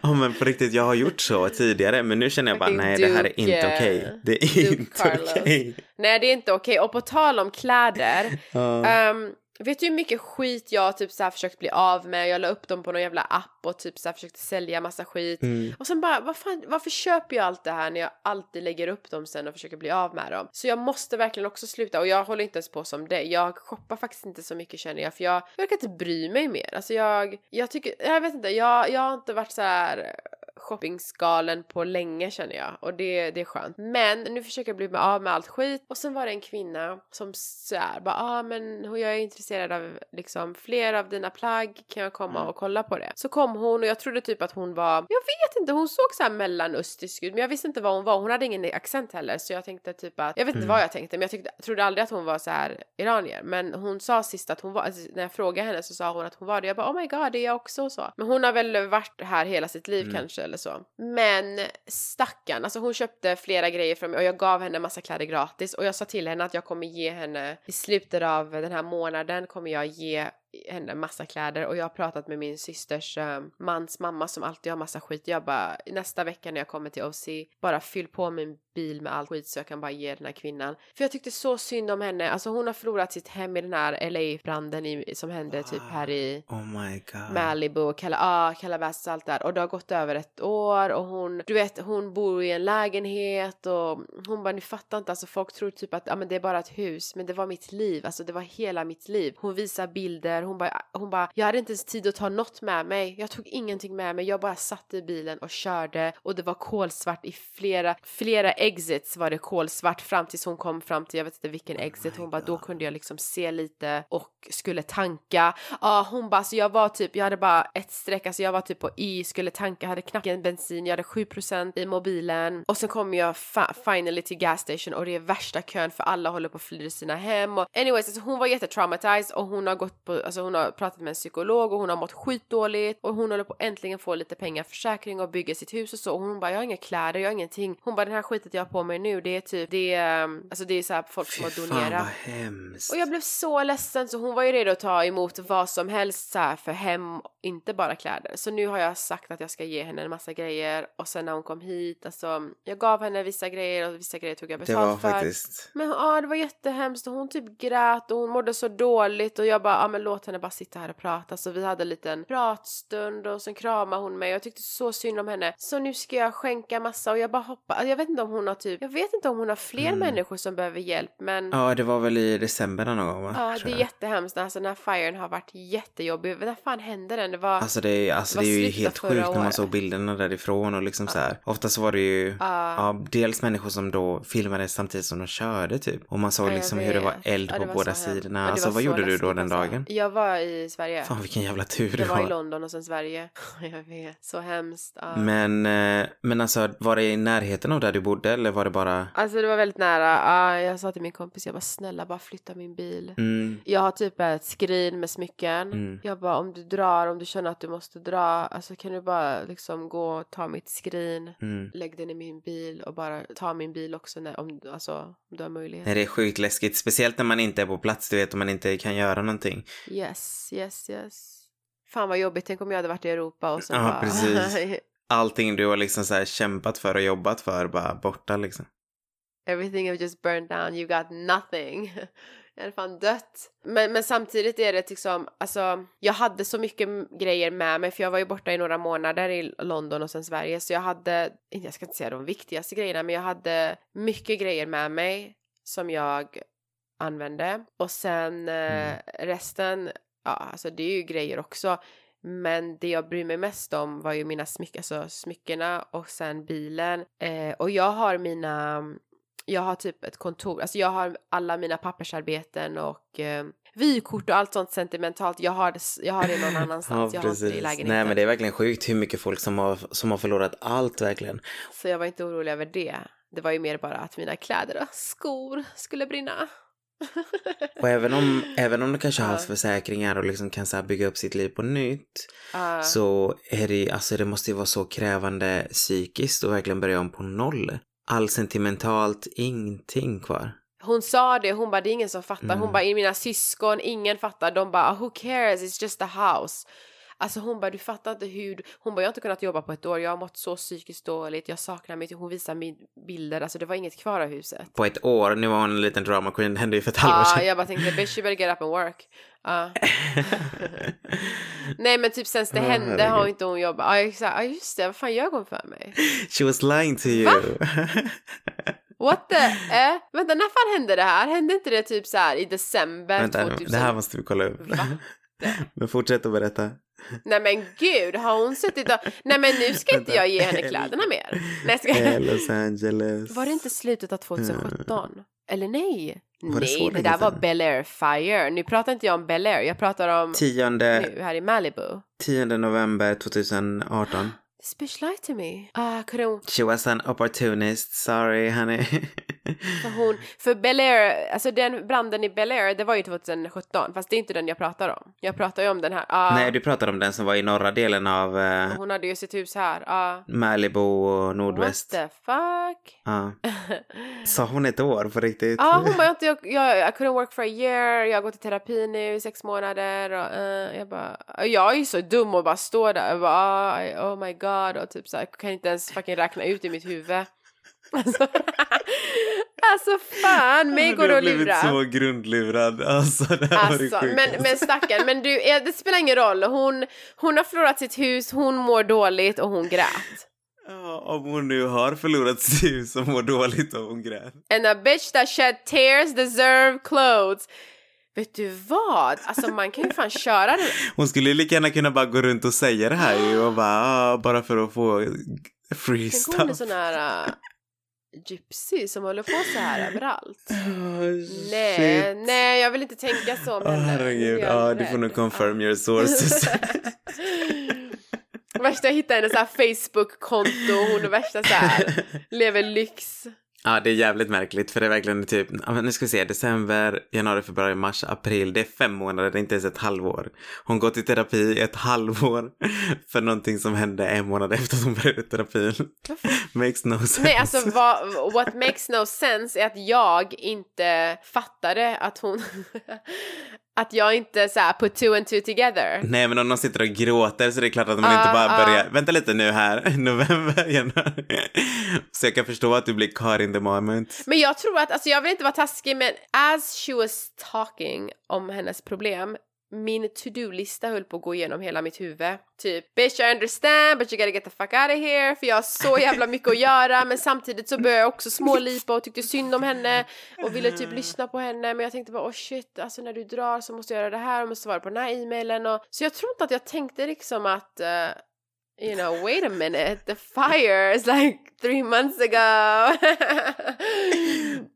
Ja, men på riktigt, jag har gjort så tidigare. Men nu känner jag bara, nej, det här är inte okej. eh, Det är Duke inte okej. Nej det är inte okej. Och på tal om kläder, Ja. ehm, vet du hur mycket skit jag typ så här försökt bli av med? Jag la upp dem på någon jävla app och typ så här försökte sälja massa skit. Mm. Och sen bara, vad fan, varför köper jag allt det här när jag alltid lägger upp dem sen och försöker bli av med dem? Så jag måste verkligen också sluta och jag håller inte ens på som det. Jag shoppar faktiskt inte så mycket känner jag för jag verkar inte bry mig mer. Alltså jag, jag tycker, jag vet inte, jag, jag har inte varit så här shoppingskalen på länge känner jag. Och det, det är skönt. Men nu försöker jag bli med av med allt skit. Och sen var det en kvinna som såhär bara ah men jag är intresserad av liksom fler av dina plagg. Kan jag komma och kolla på det? Så kom hon och jag trodde typ att hon var, jag vet inte, hon såg såhär mellanöstisk ut. Men jag visste inte vad hon var, hon hade ingen accent heller. Så jag tänkte typ att, jag vet inte Mm. vad jag tänkte. Men jag tyckte, trodde aldrig att hon var så här iranier. Men hon sa sist att hon var, alltså, när jag frågade henne så sa hon att hon var det, jag bara oh my god det är jag också. Och så. Men hon har väl varit här hela sitt liv Mm. kanske eller så. Men stackarn, alltså hon köpte flera grejer från mig och jag gav henne massa kläder gratis och jag sa till henne att jag kommer ge henne i slutet av den här månaden kommer jag ge henne massa kläder och jag har pratat med min systers uh, mans mamma som alltid har massa skit. Jag bara nästa vecka när jag kommer till OC bara fyll på min bil med allt skit så jag kan bara ge den här kvinnan. För jag tyckte så synd om henne. Alltså hon har förlorat sitt hem i den här LA-branden som hände typ här i oh. Malibu och Cala, ah, Calabasas och allt där. Och det har gått över ett år och hon, du vet, hon bor i en lägenhet och hon bara, ni fattar inte, alltså folk tror typ att ja, men det är bara ett hus, men det var mitt liv, alltså det var hela mitt liv. Hon visar bilder, hon bara, hon bara, jag hade inte ens tid att ta något med mig, jag tog ingenting med mig, jag bara satt i bilen och körde och det var kolsvart i flera, flera exits var det kolsvart fram tills hon kom fram till, jag vet inte vilken exit, hon bara, då kunde jag liksom se lite och skulle tanka. Ja, ah, hon bara, så jag var typ, jag hade bara ett streck, alltså jag var typ på i, skulle tanka, hade knappt en bensin, jag hade 7% i mobilen och sen kom jag finally till gas station och det är värsta kön för alla håller på att fly sina hem och anyways, alltså hon var jättetraumatized och hon har gått på, alltså hon har pratat med en psykolog och hon har mått skitdåligt och hon håller på att äntligen få lite pengar, försäkring och bygga sitt hus och så och hon bara jag har inga kläder, jag har ingenting. Hon bara den här skitet jag har på mig nu det är typ, det är, um, alltså det är så här folk som har donerat. Fan vad hemskt. Och jag blev så ledsen så hon var ju redo att ta emot vad som helst så här för hem, inte bara kläder. Så nu har jag sagt att jag ska ge henne en massa grejer och sen när hon kom hit, alltså jag gav henne vissa grejer och vissa grejer tog jag betalt för. faktiskt. Men ja, det var jättehemskt och hon typ grät och hon mådde så dåligt och jag bara, ja men låt henne bara sitta här och prata. Så vi hade en liten pratstund och sen kramade hon mig och jag tyckte så synd om henne. Så nu ska jag skänka massa och jag bara hoppas, jag vet inte om hon har typ, jag vet inte om hon har fler mm. människor som behöver hjälp men. Ja, det var väl i december någon gång va? Ja, det är jättehemskt. Alltså den här firen har varit jättejobbig. När fan hände den? Det var. Alltså det är, alltså, det är ju helt sjukt när man såg bilderna därifrån och liksom ja. så här. Ofta så var det ju, uh. ja, dels människor som då filmade samtidigt som de körde typ. Och man såg liksom hur det var eld på båda sidorna. Alltså vad gjorde du då den alltså. dagen? Jag var i Sverige. Fan vilken jävla tur det var. Jag var i London och sen Sverige. jag vet, så hemskt. Uh. Men, eh, men alltså var det i närheten av där du bodde eller var det bara? Alltså det var väldigt nära. Uh, jag sa till min kompis, jag bara snälla bara flytta min bil. Mm. Jag har typ ett skrin med smycken. Mm. Jag bara om du drar, om du känner att du måste dra, alltså kan du bara liksom gå och ta mitt skrin, mm. lägg den i min bil och bara ta min bil också när, om, alltså, om du har möjlighet. Nej, det är sjukt läskigt, speciellt när man inte är på plats, du vet, och man inte kan göra någonting. Yes, yes, yes. Fan vad jobbigt, tänk om jag hade varit i Europa och så ja, bara... precis. Allting du har liksom så kämpat för och jobbat för bara borta liksom. Everything have just burned down, you got nothing. Jag hade fan dött. Men, men samtidigt är det liksom, alltså jag hade så mycket grejer med mig för jag var ju borta i några månader i London och sen Sverige så jag hade, jag ska inte säga de viktigaste grejerna men jag hade mycket grejer med mig som jag använde och sen eh, mm. resten, ja alltså det är ju grejer också men det jag bryr mig mest om var ju mina smycken, alltså smyckena och sen bilen. Eh, och jag har mina jag har typ ett kontor, alltså jag har alla mina pappersarbeten och eh, vykort och allt sånt sentimentalt. Jag har jag har det någon annanstans, ja, jag har inte det i lägenheten. Nej men det är verkligen sjukt hur mycket folk som har, som har förlorat allt verkligen. Så jag var inte orolig över det. Det var ju mer bara att mina kläder och skor skulle brinna. och även om, även om du kanske har försäkringar och liksom kan så bygga upp sitt liv på nytt uh. så är det, alltså det måste ju vara så krävande psykiskt att verkligen börja om på noll all sentimentalt, ingenting kvar. Hon sa det, hon bara det är ingen som fattar. Mm. Hon bara i mina syskon, ingen fattar. De bara who cares, it's just a house. Alltså hon bara du fattar inte hur, hon bara jag har inte kunnat jobba på ett år, jag har mått så psykiskt dåligt, jag saknar mitt, hon visar mig bilder, alltså det var inget kvar av huset. På ett år, nu var hon en liten drama queen, det hände ju för ett halvår sedan. Ja, jag bara tänkte bitch you better get up and work. Uh. Nej men typ sen det oh, hände har hon inte hon jobbat, ja exakt, ja just det, vad fan gör hon för mig? She was lying to you. What the? Eh? Vänta, när fan hände det här? Hände inte det typ så här i december Vänta, 2000? det här måste vi kolla upp. Va? Men fortsätt att berätta. Nej men gud, har hon suttit och... Nej men nu ska inte jag ge henne kläderna mer. Nej, ska... Los Angeles. Var det inte slutet av 2017? Eller nej? Var nej, det, där var Bel Air Fire. Nu pratar inte jag om Bel Air, jag pratar om Tionde... nu här i Malibu. 10 november 2018. This bitch lied to me. Ah, uh, could She was an opportunist, sorry honey. För hon, för Bel Air, alltså den branden i Bel Air, det var ju 2017, fast det är inte den jag pratar om. Jag pratar ju om den här, ah, Nej, du pratar om den som var i norra delen av eh, hon hade ju sitt hus här, ah. Malibu och What nordväst. the fuck? Ja. Sa hon ett år på riktigt? Ja, hon bara, jag, jag, jag, I couldn't work for a year, jag har gått i terapi nu i sex månader och eh, jag bara, jag är ju så dum och bara står där och bara, ah, oh my god och typ så här, kan inte ens fucking räkna ut i mitt huvud. Alltså, alltså fan, mig går det har att blivit lura. så grundlurad. Alltså, det här var det Alltså, men, men stackarn, men du, eh, det spelar ingen roll. Hon, hon har förlorat sitt hus, hon mår dåligt och hon grät. Ja, om hon nu har förlorat sitt hus och mår dåligt och hon grät. And a bitch that shed tears deserve clothes. Vet du vad? Alltså man kan ju fan köra den. Hon skulle ju lika gärna kunna bara gå runt och säga det här ju och bara, ah, bara för att få free Tänk hon är stuff. sån här uh, gypsy som håller på så här överallt. Oh, Nej, nej jag vill inte tänka så om Åh henne. herregud, ja du får nog confirm your sources. Värsta jag hittade hennes Facebook-konto, hon är värsta så här, lever lyx. Ja, det är jävligt märkligt för det är verkligen typ, nu ska vi se, december, januari, februari, mars, april, det är fem månader, det är inte ens ett halvår. Hon går till terapi i ett halvår för någonting som hände en månad efter att hon började terapin. Makes no sense. Nej, alltså vad, what makes no sense är att jag inte fattade att hon... att jag inte så här put two and two together. Nej, men om de sitter och gråter så är det klart att man Ah, inte bara ah. börjar, vänta lite nu här, november, januari. Så jag kan förstå att du blir caught in the moment. Men jag tror att, alltså jag vill inte vara taskig men as she was talking om hennes problem min to-do-lista höll på att gå igenom hela mitt huvud. Typ, bitch I understand but you gotta get the fuck out of here för jag har så jävla mycket att göra. Men samtidigt så började jag också smålipa och tyckte synd om henne och ville typ lyssna på henne. Men jag tänkte bara oh shit alltså när du drar så måste jag göra det här och måste svara på den här e-mailen. Och så jag tror inte att jag tänkte liksom att eh, You know, wait a minute, the fire is like three months ago.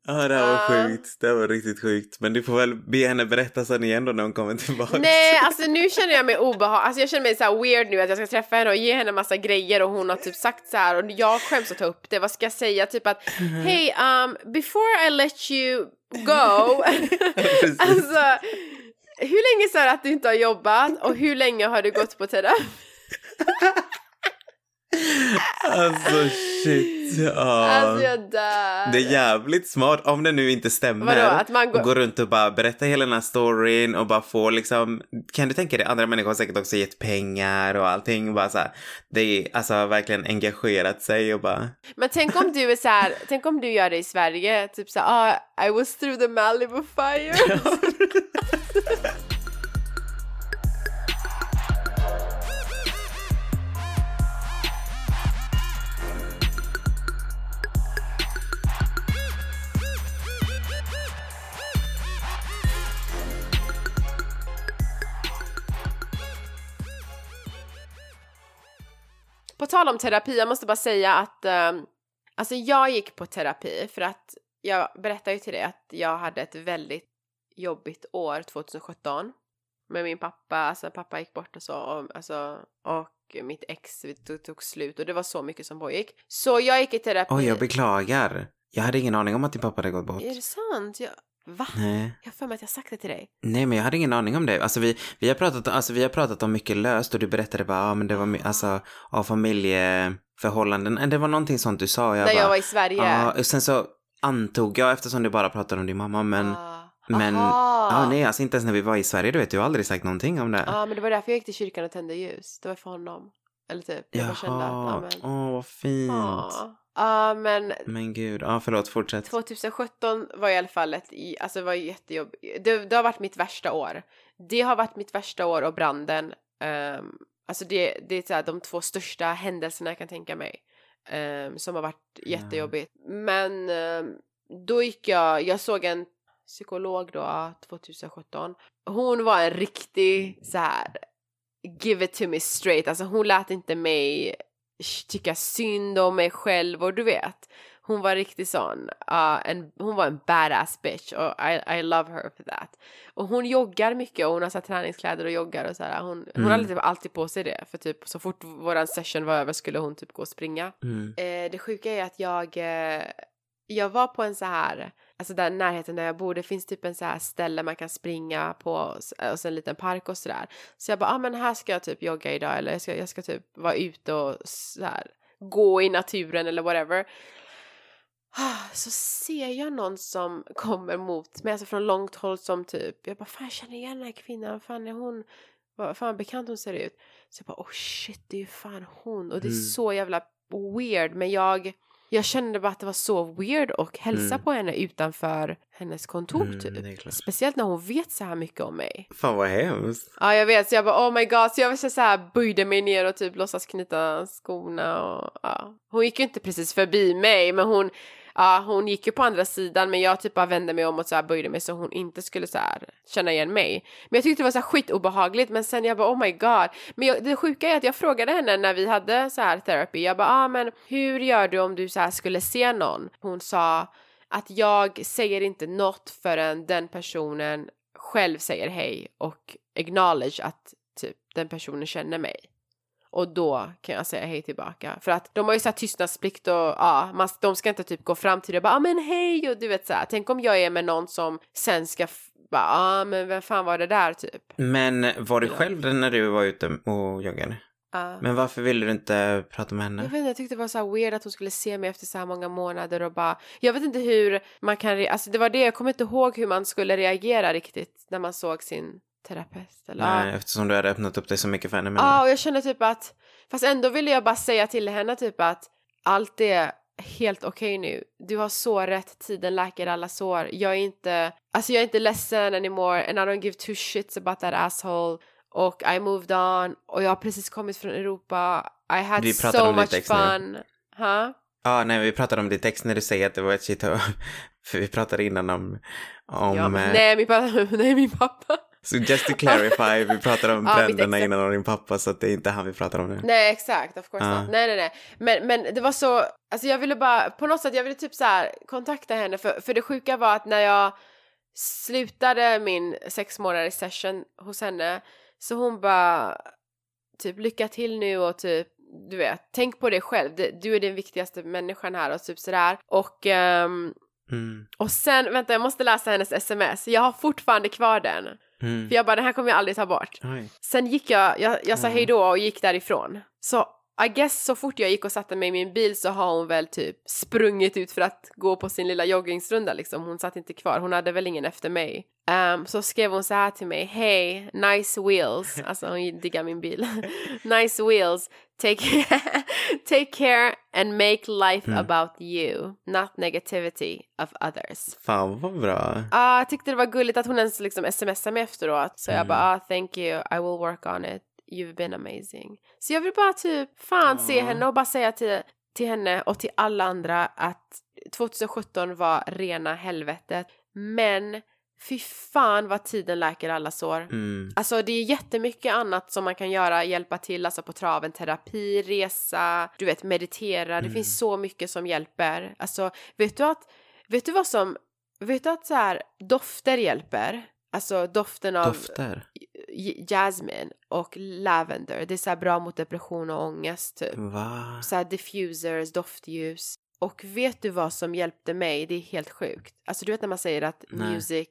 Ja, det här var sjukt. Det här var riktigt sjukt. Men du får väl be henne berätta sen igen då när hon kommer tillbaka. Nej, alltså nu känner jag mig obehag. Alltså jag känner mig så weird nu att jag ska träffa henne och ge henne massa grejer och hon har typ sagt så här och jag skäms att ta upp det. Vad ska jag säga? Typ att hey, um, before I let you go. Alltså, hur länge sa du att du inte har jobbat och hur länge har du gått på terapi? Alltså shit. Ja. Alltså jag dör. Det är jävligt smart om det nu inte stämmer. Vadå, att man går- går runt och bara berättar hela den här storyn och bara får liksom, kan du tänka dig, andra människor har säkert också gett pengar och allting. Bara så här, det är alltså verkligen engagerat sig och bara, Men tänk om du är så här, tänk om du gör det i Sverige, typ så här, ah, I was through the Malibu fire. På tal om terapi, jag måste bara säga att um, alltså jag gick på terapi för att jag berättade ju till dig att jag hade ett väldigt jobbigt år 2017 med min pappa, alltså pappa gick bort och så, och, alltså, och mitt ex tog, tog slut och det var så mycket som pågick. Så jag gick i terapi. oj jag beklagar. Jag hade ingen aning om att din pappa hade gått bort. Är det sant? Jag, va? Nej. Jag har för mig att jag sagt det till dig. Nej, men jag hade ingen aning om det. Alltså vi, vi, har, pratat, alltså, vi har pratat om mycket löst och du berättade bara, ja men det var alltså av familjeförhållanden. Det var någonting sånt du sa. Jag När bara, jag var i Sverige. Ja, och sen så antog jag eftersom du bara pratade om din mamma, men, Ah. men, Aha. ja nej, alltså inte ens när vi var i Sverige, du vet, du har aldrig sagt någonting om det. Ja, men det var därför jag gick till kyrkan och tände ljus. Det var för honom. Eller typ, jag bara kände att, ja Jaha, men. åh vad fint. Ja, Ja, men Men gud, ja förlåt, fortsätt. 2017 var i alla fall ett, alltså var jättejobbigt. Det, det har varit mitt värsta år. Det har varit mitt värsta år och branden. Um, alltså det, det är så här, de två största händelserna jag kan tänka mig. ehm, som har varit jättejobbigt. Men ehm, då gick jag, jag såg en psykolog då 2017. Hon var en riktig så här give it to me straight. Alltså hon lät inte mig tycka synd om mig själv och du vet. Hon var riktigt sån, uh, en, hon var en badass bitch och I, I love her for that. Och hon joggar mycket och hon har så träningskläder och joggar och så här. Hon, hon Mm. hade typ alltid på sig det för typ så fort våran session var över skulle hon typ gå och springa. Mm. Eh, det sjuka är att jag, eh, jag var på en så här, alltså där närheten där jag bor, det finns typ en så här ställe man kan springa på och så en liten park och sådär. Så jag bara, ah, men här ska jag typ jogga idag eller jag ska, jag ska typ vara ute och så här, gå i naturen eller whatever. Så ser jag någon som kommer mot mig, alltså från långt håll som typ, jag bara fan jag känner igen den här kvinnan, fan är hon, vad fan bekant hon ser ut. Så jag bara oh shit det är ju fan hon och det är Mm. så jävla weird men jag, jag kände bara att det var så weird och hälsa Mm. på henne utanför hennes kontor Mm, typ. Speciellt när hon vet så här mycket om mig. Fan vad hemskt. Ja jag vet så jag bara oh my god så jag var så här böjde mig ner och typ låtsas knyta skorna och ja. Hon gick ju inte precis förbi mig men hon Ja, hon gick ju på andra sidan men jag typ bara vände mig om och så här böjde mig så hon inte skulle så här känna igen mig. Men jag tyckte det var så här skitobehagligt men sen jag bara oh my god. Men jag, det sjuka är att jag frågade henne när vi hade så här therapy. Jag bara ah men hur gör du om du så här skulle se någon? Hon sa att jag säger inte något förrän den personen själv säger hej och acknowledge att typ den personen känner mig. Och då kan jag säga hej tillbaka. För att de har ju så här tystnadsplikt och ja, man, de ska inte typ gå fram till dig och bara ah, men hej och du vet så här. Tänk om jag är med någon som sen ska bara ah, men vem fan var det där typ. Men var du själv när du var ute och joggade? Ja. Men varför ville du inte prata med Jag henne? vet inte, jag tyckte det var så här weird att hon skulle se mig efter så här många månader och bara Jag vet inte hur man kan, re- alltså det var det, jag kommer inte ihåg hur man skulle reagera riktigt när man såg sin terapeut eller. Nej, eftersom du hade öppnat upp dig så mycket för henne. Ja, och jag känner typ att, fast ändå ville jag bara säga till henne typ att allt är helt okej nu. Du har så rätt, tiden läker alla sår. Jag är inte, alltså jag är inte ledsen anymore and I don't give two shits about that asshole. Och I moved on och jag har precis kommit från Europa. I had Vi so om much fun. Ja, nej, vi pratade om ditt text när du säger att det var ett shit För vi pratade innan om... om Ja, eh, nej, min pappa, nej, min pappa. Så just to clarify, vi pratade om Ja, bränderna ex- innan om din pappa så att det är inte han vi pratar om nu. Nej exakt, of course Ja. not. Nej nej nej. Men, men det var så, alltså jag ville bara, på något sätt jag ville typ så här kontakta henne för, för det sjuka var att när jag slutade min sex månaders session hos henne så hon bara typ lycka till nu och typ du vet, tänk på dig själv, du är den viktigaste människan här och typ sådär och ehm, Mm, och sen, vänta jag måste läsa hennes sms, jag har fortfarande kvar den. Mm. För jag bara den här kommer jag aldrig ta bort. Oj. Sen gick jag, jag, jag sa Mm. hej då och gick därifrån. Så I guess så fort jag gick och satte mig i min bil så har hon väl typ sprungit ut för att gå på sin lilla joggingsrunda liksom. Hon satt inte kvar, hon hade väl ingen efter mig. Ehm, så skrev hon så här till mig, hej, nice wheels, alltså hon diggar min bil. nice wheels, take, take care and make life Mm. about you, not negativity of others. Fan vad bra. Ja, jag tyckte det var gulligt att hon ens liksom smsade mig efteråt. Så jag Mm. bara, ah, thank you, I will work on it. You've been amazing. Så jag vill bara typ fan se Ja. henne och bara säga till, till henne och till alla andra att 2017 var rena helvetet. Men fy fan vad tiden läker alla sår. Mm. Alltså det är jättemycket annat som man kan göra, hjälpa till, alltså på traven, terapi, resa, du vet meditera, det Mm. finns så mycket som hjälper. Alltså vet du att, vet du vad som, vet du att så här dofter hjälper? Alltså doften av Dofter. j- jasmine och lavender, det är så bra mot depression och ångest typ. Va? Så diffusers, doftljus. Och vet du vad som hjälpte mig? Det är helt sjukt. Alltså du vet när man säger att Nej. music,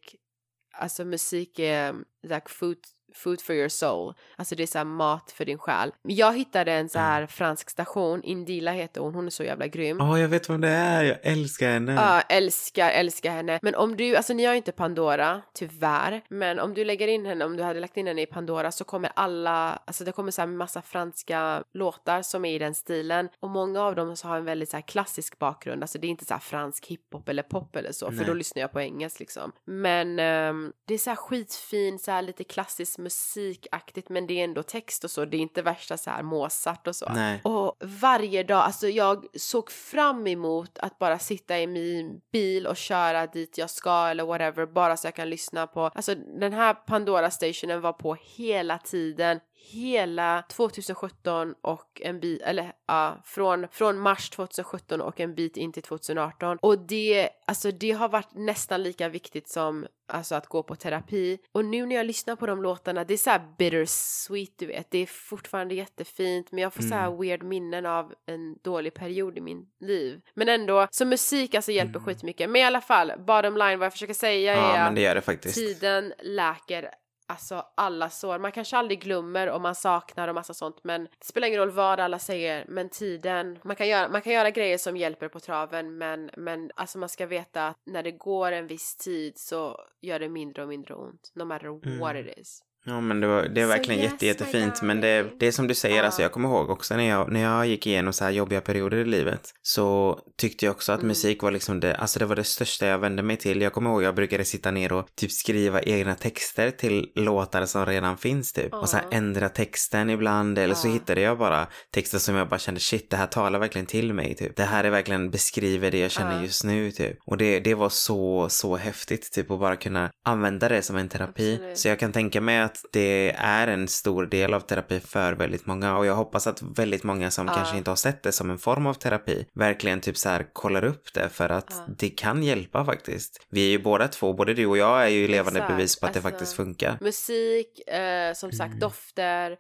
alltså musik är like food, food for your soul. Alltså det är så här mat för din själ. Jag hittade en så här fransk station, Indila heter hon, hon är så jävla grym. Ja, jag vet vad det är. Jag älskar henne. Ja, älskar, älskar henne. Men om du, alltså ni har ju inte Pandora, tyvärr. Men om du lägger in henne, om du hade lagt in henne i Pandora så kommer alla, alltså det kommer så här massa franska låtar som är i den stilen. Och många av dem så har en väldigt så här klassisk bakgrund, alltså det är inte så här fransk hiphop eller pop eller så, för Nej. då lyssnar jag på engelska liksom. Men ehm, det är så här skitfin, så här lite klassisk musikaktigt, men det är ändå text och så, det är inte värsta så här Mozart och så. Nej. Och varje dag, alltså jag såg fram emot att bara sitta i min bil och köra dit jag ska eller whatever, bara så jag kan lyssna på, alltså den här Pandora stationen var på hela tiden, hela 2017 och en bit, eller ja, från, från mars 2017 och en bit in till 2018. Och det, alltså det har varit nästan lika viktigt som alltså att gå på terapi. Och nu när jag lyssnar på de låtarna, det är så här bittersweet du vet. Det är fortfarande jättefint men jag får mm. så här mm. weird minnen av en dålig period i min liv. Men ändå, så musik alltså hjälper mm. skitmycket. Men i alla fall, bottom line vad jag försöker säga ja, är men det det tiden läker alltså alla sår. Man kanske aldrig glömmer och man saknar och massa sånt men det spelar ingen roll vad alla säger men tiden, man kan göra, man kan göra grejer som hjälper på traven men, men alltså man ska veta att när det går en viss tid så gör det mindre och mindre ont no matter mm. what it is. Ja men det, var, det är verkligen yes, jätte, jättefint men det, det är som du säger, uh. alltså jag kommer ihåg också när jag, när jag gick igenom så här jobbiga perioder i livet så tyckte jag också att mm. musik var liksom det, alltså det var det största jag vände mig till. Jag kommer ihåg jag brukade sitta ner och typ skriva egna texter till låtar som redan finns typ uh. och så här ändra texten ibland eller uh. så hittade jag bara texter som jag bara kände shit det här talar verkligen till mig typ. Det här är verkligen beskriver det jag känner just nu typ. Och det, det var så, så häftigt typ att bara kunna använda det som en terapi. Absolut. Så jag kan tänka mig att det är en stor del av terapi för väldigt många och jag hoppas att väldigt många som ja. kanske inte har sett det som en form av terapi verkligen typ så här kollar upp det för att ja. det kan hjälpa faktiskt. Vi är ju båda två, både du och jag är ju levande Exakt. bevis på att alltså, det faktiskt funkar. Musik, eh, som sagt mm. dofter,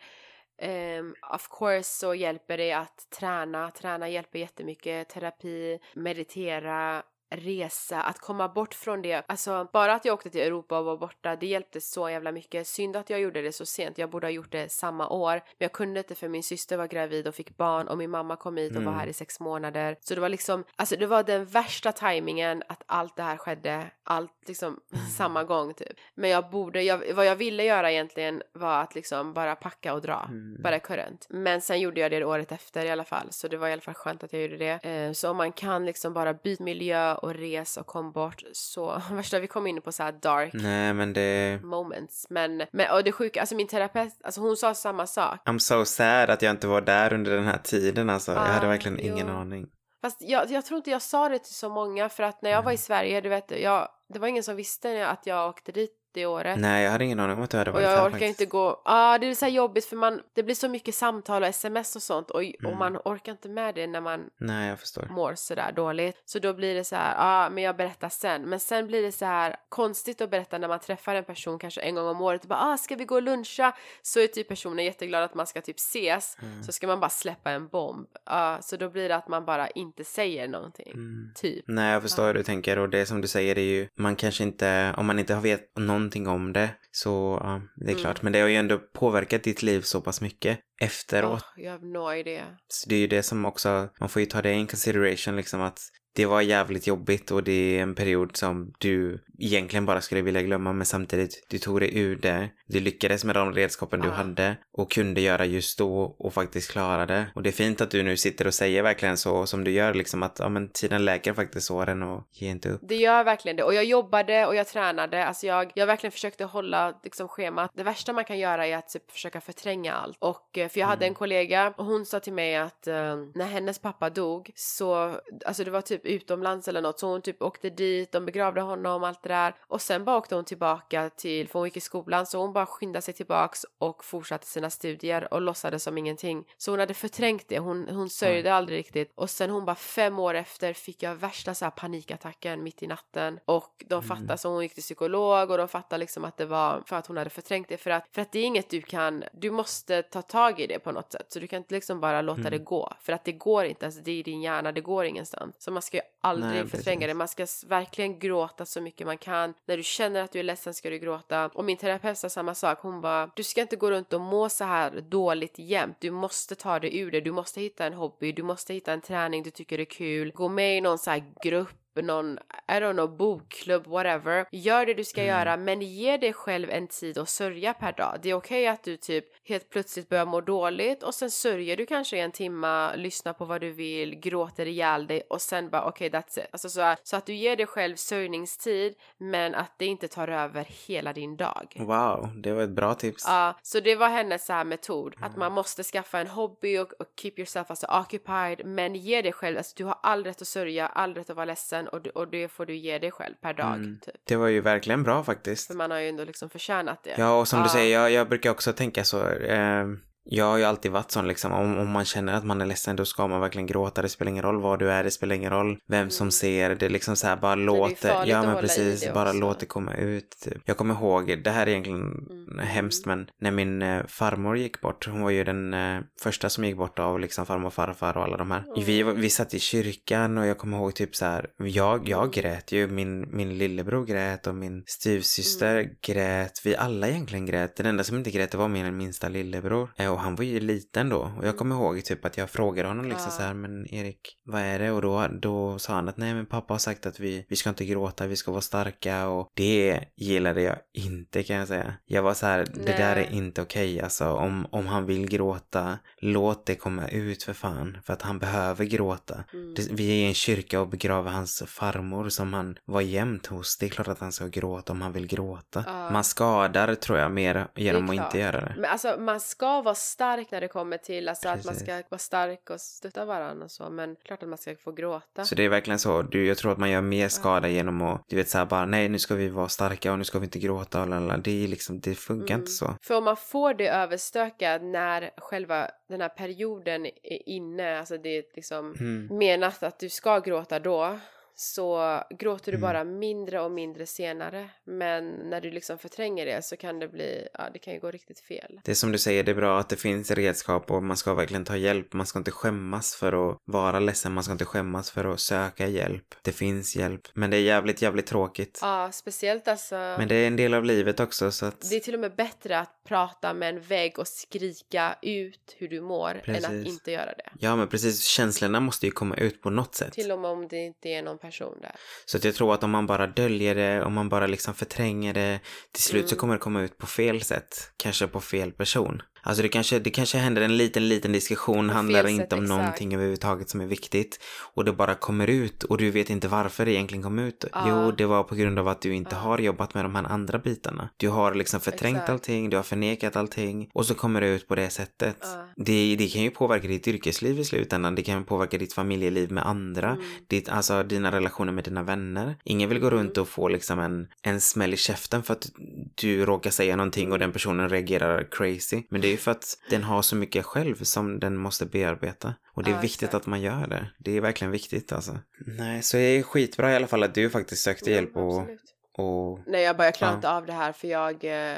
Um, of course så hjälper det att träna, träna hjälper jättemycket, terapi, meditera, resa, att komma bort från det. Alltså bara att jag åkte till Europa och var borta, det hjälpte så jävla mycket. Synd att jag gjorde det så sent, jag borde ha gjort det samma år. Men jag kunde inte för min syster var gravid och fick barn och min mamma kom hit och mm. var här i sex månader. Så det var liksom, alltså det var den värsta tajmingen att allt det här skedde, allt liksom mm. samma gång typ. Men jag borde, jag, vad jag ville göra egentligen var att liksom bara packa och dra, mm. bara current. Men sen gjorde jag det året efter i alla fall, så det var i alla fall skönt att jag gjorde det. Eh, så om man kan liksom bara byta miljö och resa och kom bort så värsta vi kom in på så här dark Nej men det moments. Men, men och det sjuka alltså min terapeut alltså hon sa samma sak. I'm so sad att jag inte var där under den här tiden alltså. Ah, jag hade verkligen jo. ingen aning. Fast jag, jag tror inte jag sa det till så många för att när jag var i Sverige du vet jag det var ingen som visste att jag åkte dit det året. Nej, jag hade ingen aning om att du hade varit här Och jag orkar faktiskt. inte gå. Ja, ah, det är så här jobbigt för man, det blir så mycket samtal och sms och sånt och, mm. och man orkar inte med det när man Nej, jag förstår. mår sådär dåligt. Så då blir det så här, ja, ah, men jag berättar sen. Men sen blir det så här konstigt att berätta när man träffar en person kanske en gång om året och bara, ah, ska vi gå och luncha? Så är typ personen jätteglad att man ska typ ses. Mm. Så ska man bara släppa en bomb. Uh, så då blir det att man bara inte säger någonting. Mm. Typ. Nej, jag förstår hur du tänker och det som du säger är ju, man kanske inte, om man inte har vet någonting om det så ja, det är mm. klart. Men det har ju ändå påverkat ditt liv så pass mycket efteråt. Oh, jag har no idea. Så det är ju det som också, man får ju ta det in consideration liksom att det var jävligt jobbigt och det är en period som du egentligen bara skulle vilja glömma men samtidigt du tog dig ur det. Du lyckades med de redskapen ah. du hade och kunde göra just då och faktiskt klara det. Och det är fint att du nu sitter och säger verkligen så som du gör liksom att ja men tiden läker faktiskt såren och ge inte upp. Det gör verkligen det och jag jobbade och jag tränade. Alltså jag, jag verkligen försökte hålla liksom schemat. Det värsta man kan göra är att typ försöka förtränga allt. Och eh, för jag hade mm. en kollega och hon sa till mig att uh, när hennes pappa dog så alltså det var typ utomlands eller något. Så hon typ åkte dit, de begravde honom, allt det där. Och sen bara åkte hon tillbaka till, för hon gick i skolan. Så hon bara skyndade sig tillbaks och fortsatte sina studier och låtsades som ingenting. Så hon hade förträngt det, hon, hon sörjde mm. aldrig riktigt. Och sen hon bara fem år efter fick jag värsta så här panikattacken mitt i natten. Och de fattade mm. så hon gick till psykolog och de fattade liksom att det var för att hon hade förträngt det. För att, för att det är inget du kan, du måste ta tag i det på något sätt. Så du kan inte liksom bara låta mm. det gå. För att det går inte, alltså det är din hjärna, det går ingenstans. Så man ska ju aldrig Nej, förtränga det. Man ska verkligen gråta så mycket man kan. När du känner att du är ledsen ska du gråta. Och min terapeut sa samma sak. Hon bara, du ska inte gå runt och må så här dåligt jämt. Du måste ta dig ur det. Du måste hitta en hobby. Du måste hitta en träning du tycker är kul. Gå med i någon så här grupp någon, I don't know, bokklubb, whatever. Gör det du ska mm. göra men ge dig själv en tid att sörja per dag. Det är okej okay att du typ helt plötsligt börjar må dåligt och sen sörjer du kanske i en timma, lyssnar på vad du vill, gråter ihjäl dig och sen bara okej okay, that's it. Alltså så, så att du ger dig själv sörjningstid men att det inte tar över hela din dag. Wow, det var ett bra tips. Ja, uh, så det var hennes så här metod mm. att man måste skaffa en hobby och, och keep yourself alltså occupied men ge dig själv, alltså du har all rätt att sörja, all rätt att vara ledsen ledsen och, du- och det får du ge dig själv per dag. Mm. Typ. Det var ju verkligen bra faktiskt. För man har ju ändå liksom förtjänat det. Ja, och som du Ja. säger, jag, jag brukar också tänka så. Eh, jag har ju alltid varit sån liksom, om, om man känner att man är ledsen då ska man verkligen gråta. Det spelar ingen roll vad du är, det spelar ingen roll vem som Mm. ser. Det är liksom så här, bara låt det. Ja, men precis. Bara låt det komma ut. Typ. Jag kommer ihåg, det här är egentligen Mm. hemskt, men när min eh, farmor gick bort, hon var ju den eh, första som gick bort av liksom farmor och farfar och alla de här. Mm. Vi, var- vi satt i kyrkan och jag kommer ihåg typ så här, jag, jag grät ju, min, min lillebror grät och min styvsyster Mm. grät. Vi alla egentligen grät. Den enda som inte grät det var min minsta lillebror. Eh, Och han var ju liten då. Och jag kommer ihåg typ att jag frågade honom liksom Ja. så här, men Erik, vad är det? Och då, då sa han att nej men pappa har sagt att vi, vi ska inte gråta, vi ska vara starka och det gillade jag inte kan jag säga. Jag var så här, det där är Nej. inte okej alltså. Om, om han vill gråta, låt det komma ut för fan. För att han behöver gråta. Mm. Det, vi är i en kyrka och begraver hans farmor som han var jämt hos. Det är klart att han ska gråta om han vill gråta. Ja. Man skadar tror jag mer genom att inte göra det. Men alltså man ska vara stark när det kommer till alltså, att man ska vara stark och stötta varandra och så. Men klart att man ska få gråta. Så det är verkligen så. Du, jag tror att man gör mer skada genom att, du vet såhär bara, nej nu ska vi vara starka och nu ska vi inte gråta och lalala. Det är liksom, det funkar Mm. inte så. För om man får det överstökat när själva den här perioden är inne, alltså det är liksom Mm. menat att du ska gråta då, så gråter du Mm. bara mindre och mindre senare. Men när du liksom förtränger det så kan det bli, ja det kan ju gå riktigt fel. Det är som du säger, det är bra att det finns redskap och man ska verkligen ta hjälp. Man ska inte skämmas för att vara ledsen, man ska inte skämmas för att söka hjälp. Det finns hjälp. Men det är jävligt, jävligt tråkigt. Ja, speciellt alltså. Men det är en del av livet också så att... Det är till och med bättre att prata med en vägg och skrika ut hur du mår än Precis. att inte göra det. Ja men precis, känslorna måste ju komma ut på något sätt. Till och med om det inte är någon person där. Så att jag tror att om man bara döljer det, om man bara liksom förtränger det, till slut så Mm. kommer det komma ut på fel sätt. Kanske på fel person. Alltså det kanske, det kanske händer en liten, liten diskussion, handlar fel inte sätt, om exakt. någonting överhuvudtaget som är viktigt. Och det bara kommer ut och du vet inte varför det egentligen kom ut. Ja. Jo, det var på grund av att du inte Ja. har jobbat med de här andra bitarna. Du har liksom förträngt Exakt. allting, du har förnekat allting och så kommer det ut på det sättet. Ja. Det, det kan ju påverka ditt yrkesliv i slutändan, det kan påverka ditt familjeliv med andra Mm. ditt, alltså dina relationer med dina vänner. Ingen vill gå runt och få liksom en, en smäll i käften för att du råkar säga någonting och den personen reagerar crazy. Men det är ju för att den har så mycket själv som den måste bearbeta. Och det är Ja, viktigt exakt. att man gör det. Det är verkligen viktigt alltså. Nej, så det är skitbra i alla fall att du faktiskt sökte hjälp Ja, och, absolut. Och Nej, jag bara jag klarar Ja. inte av det här för jag, eh,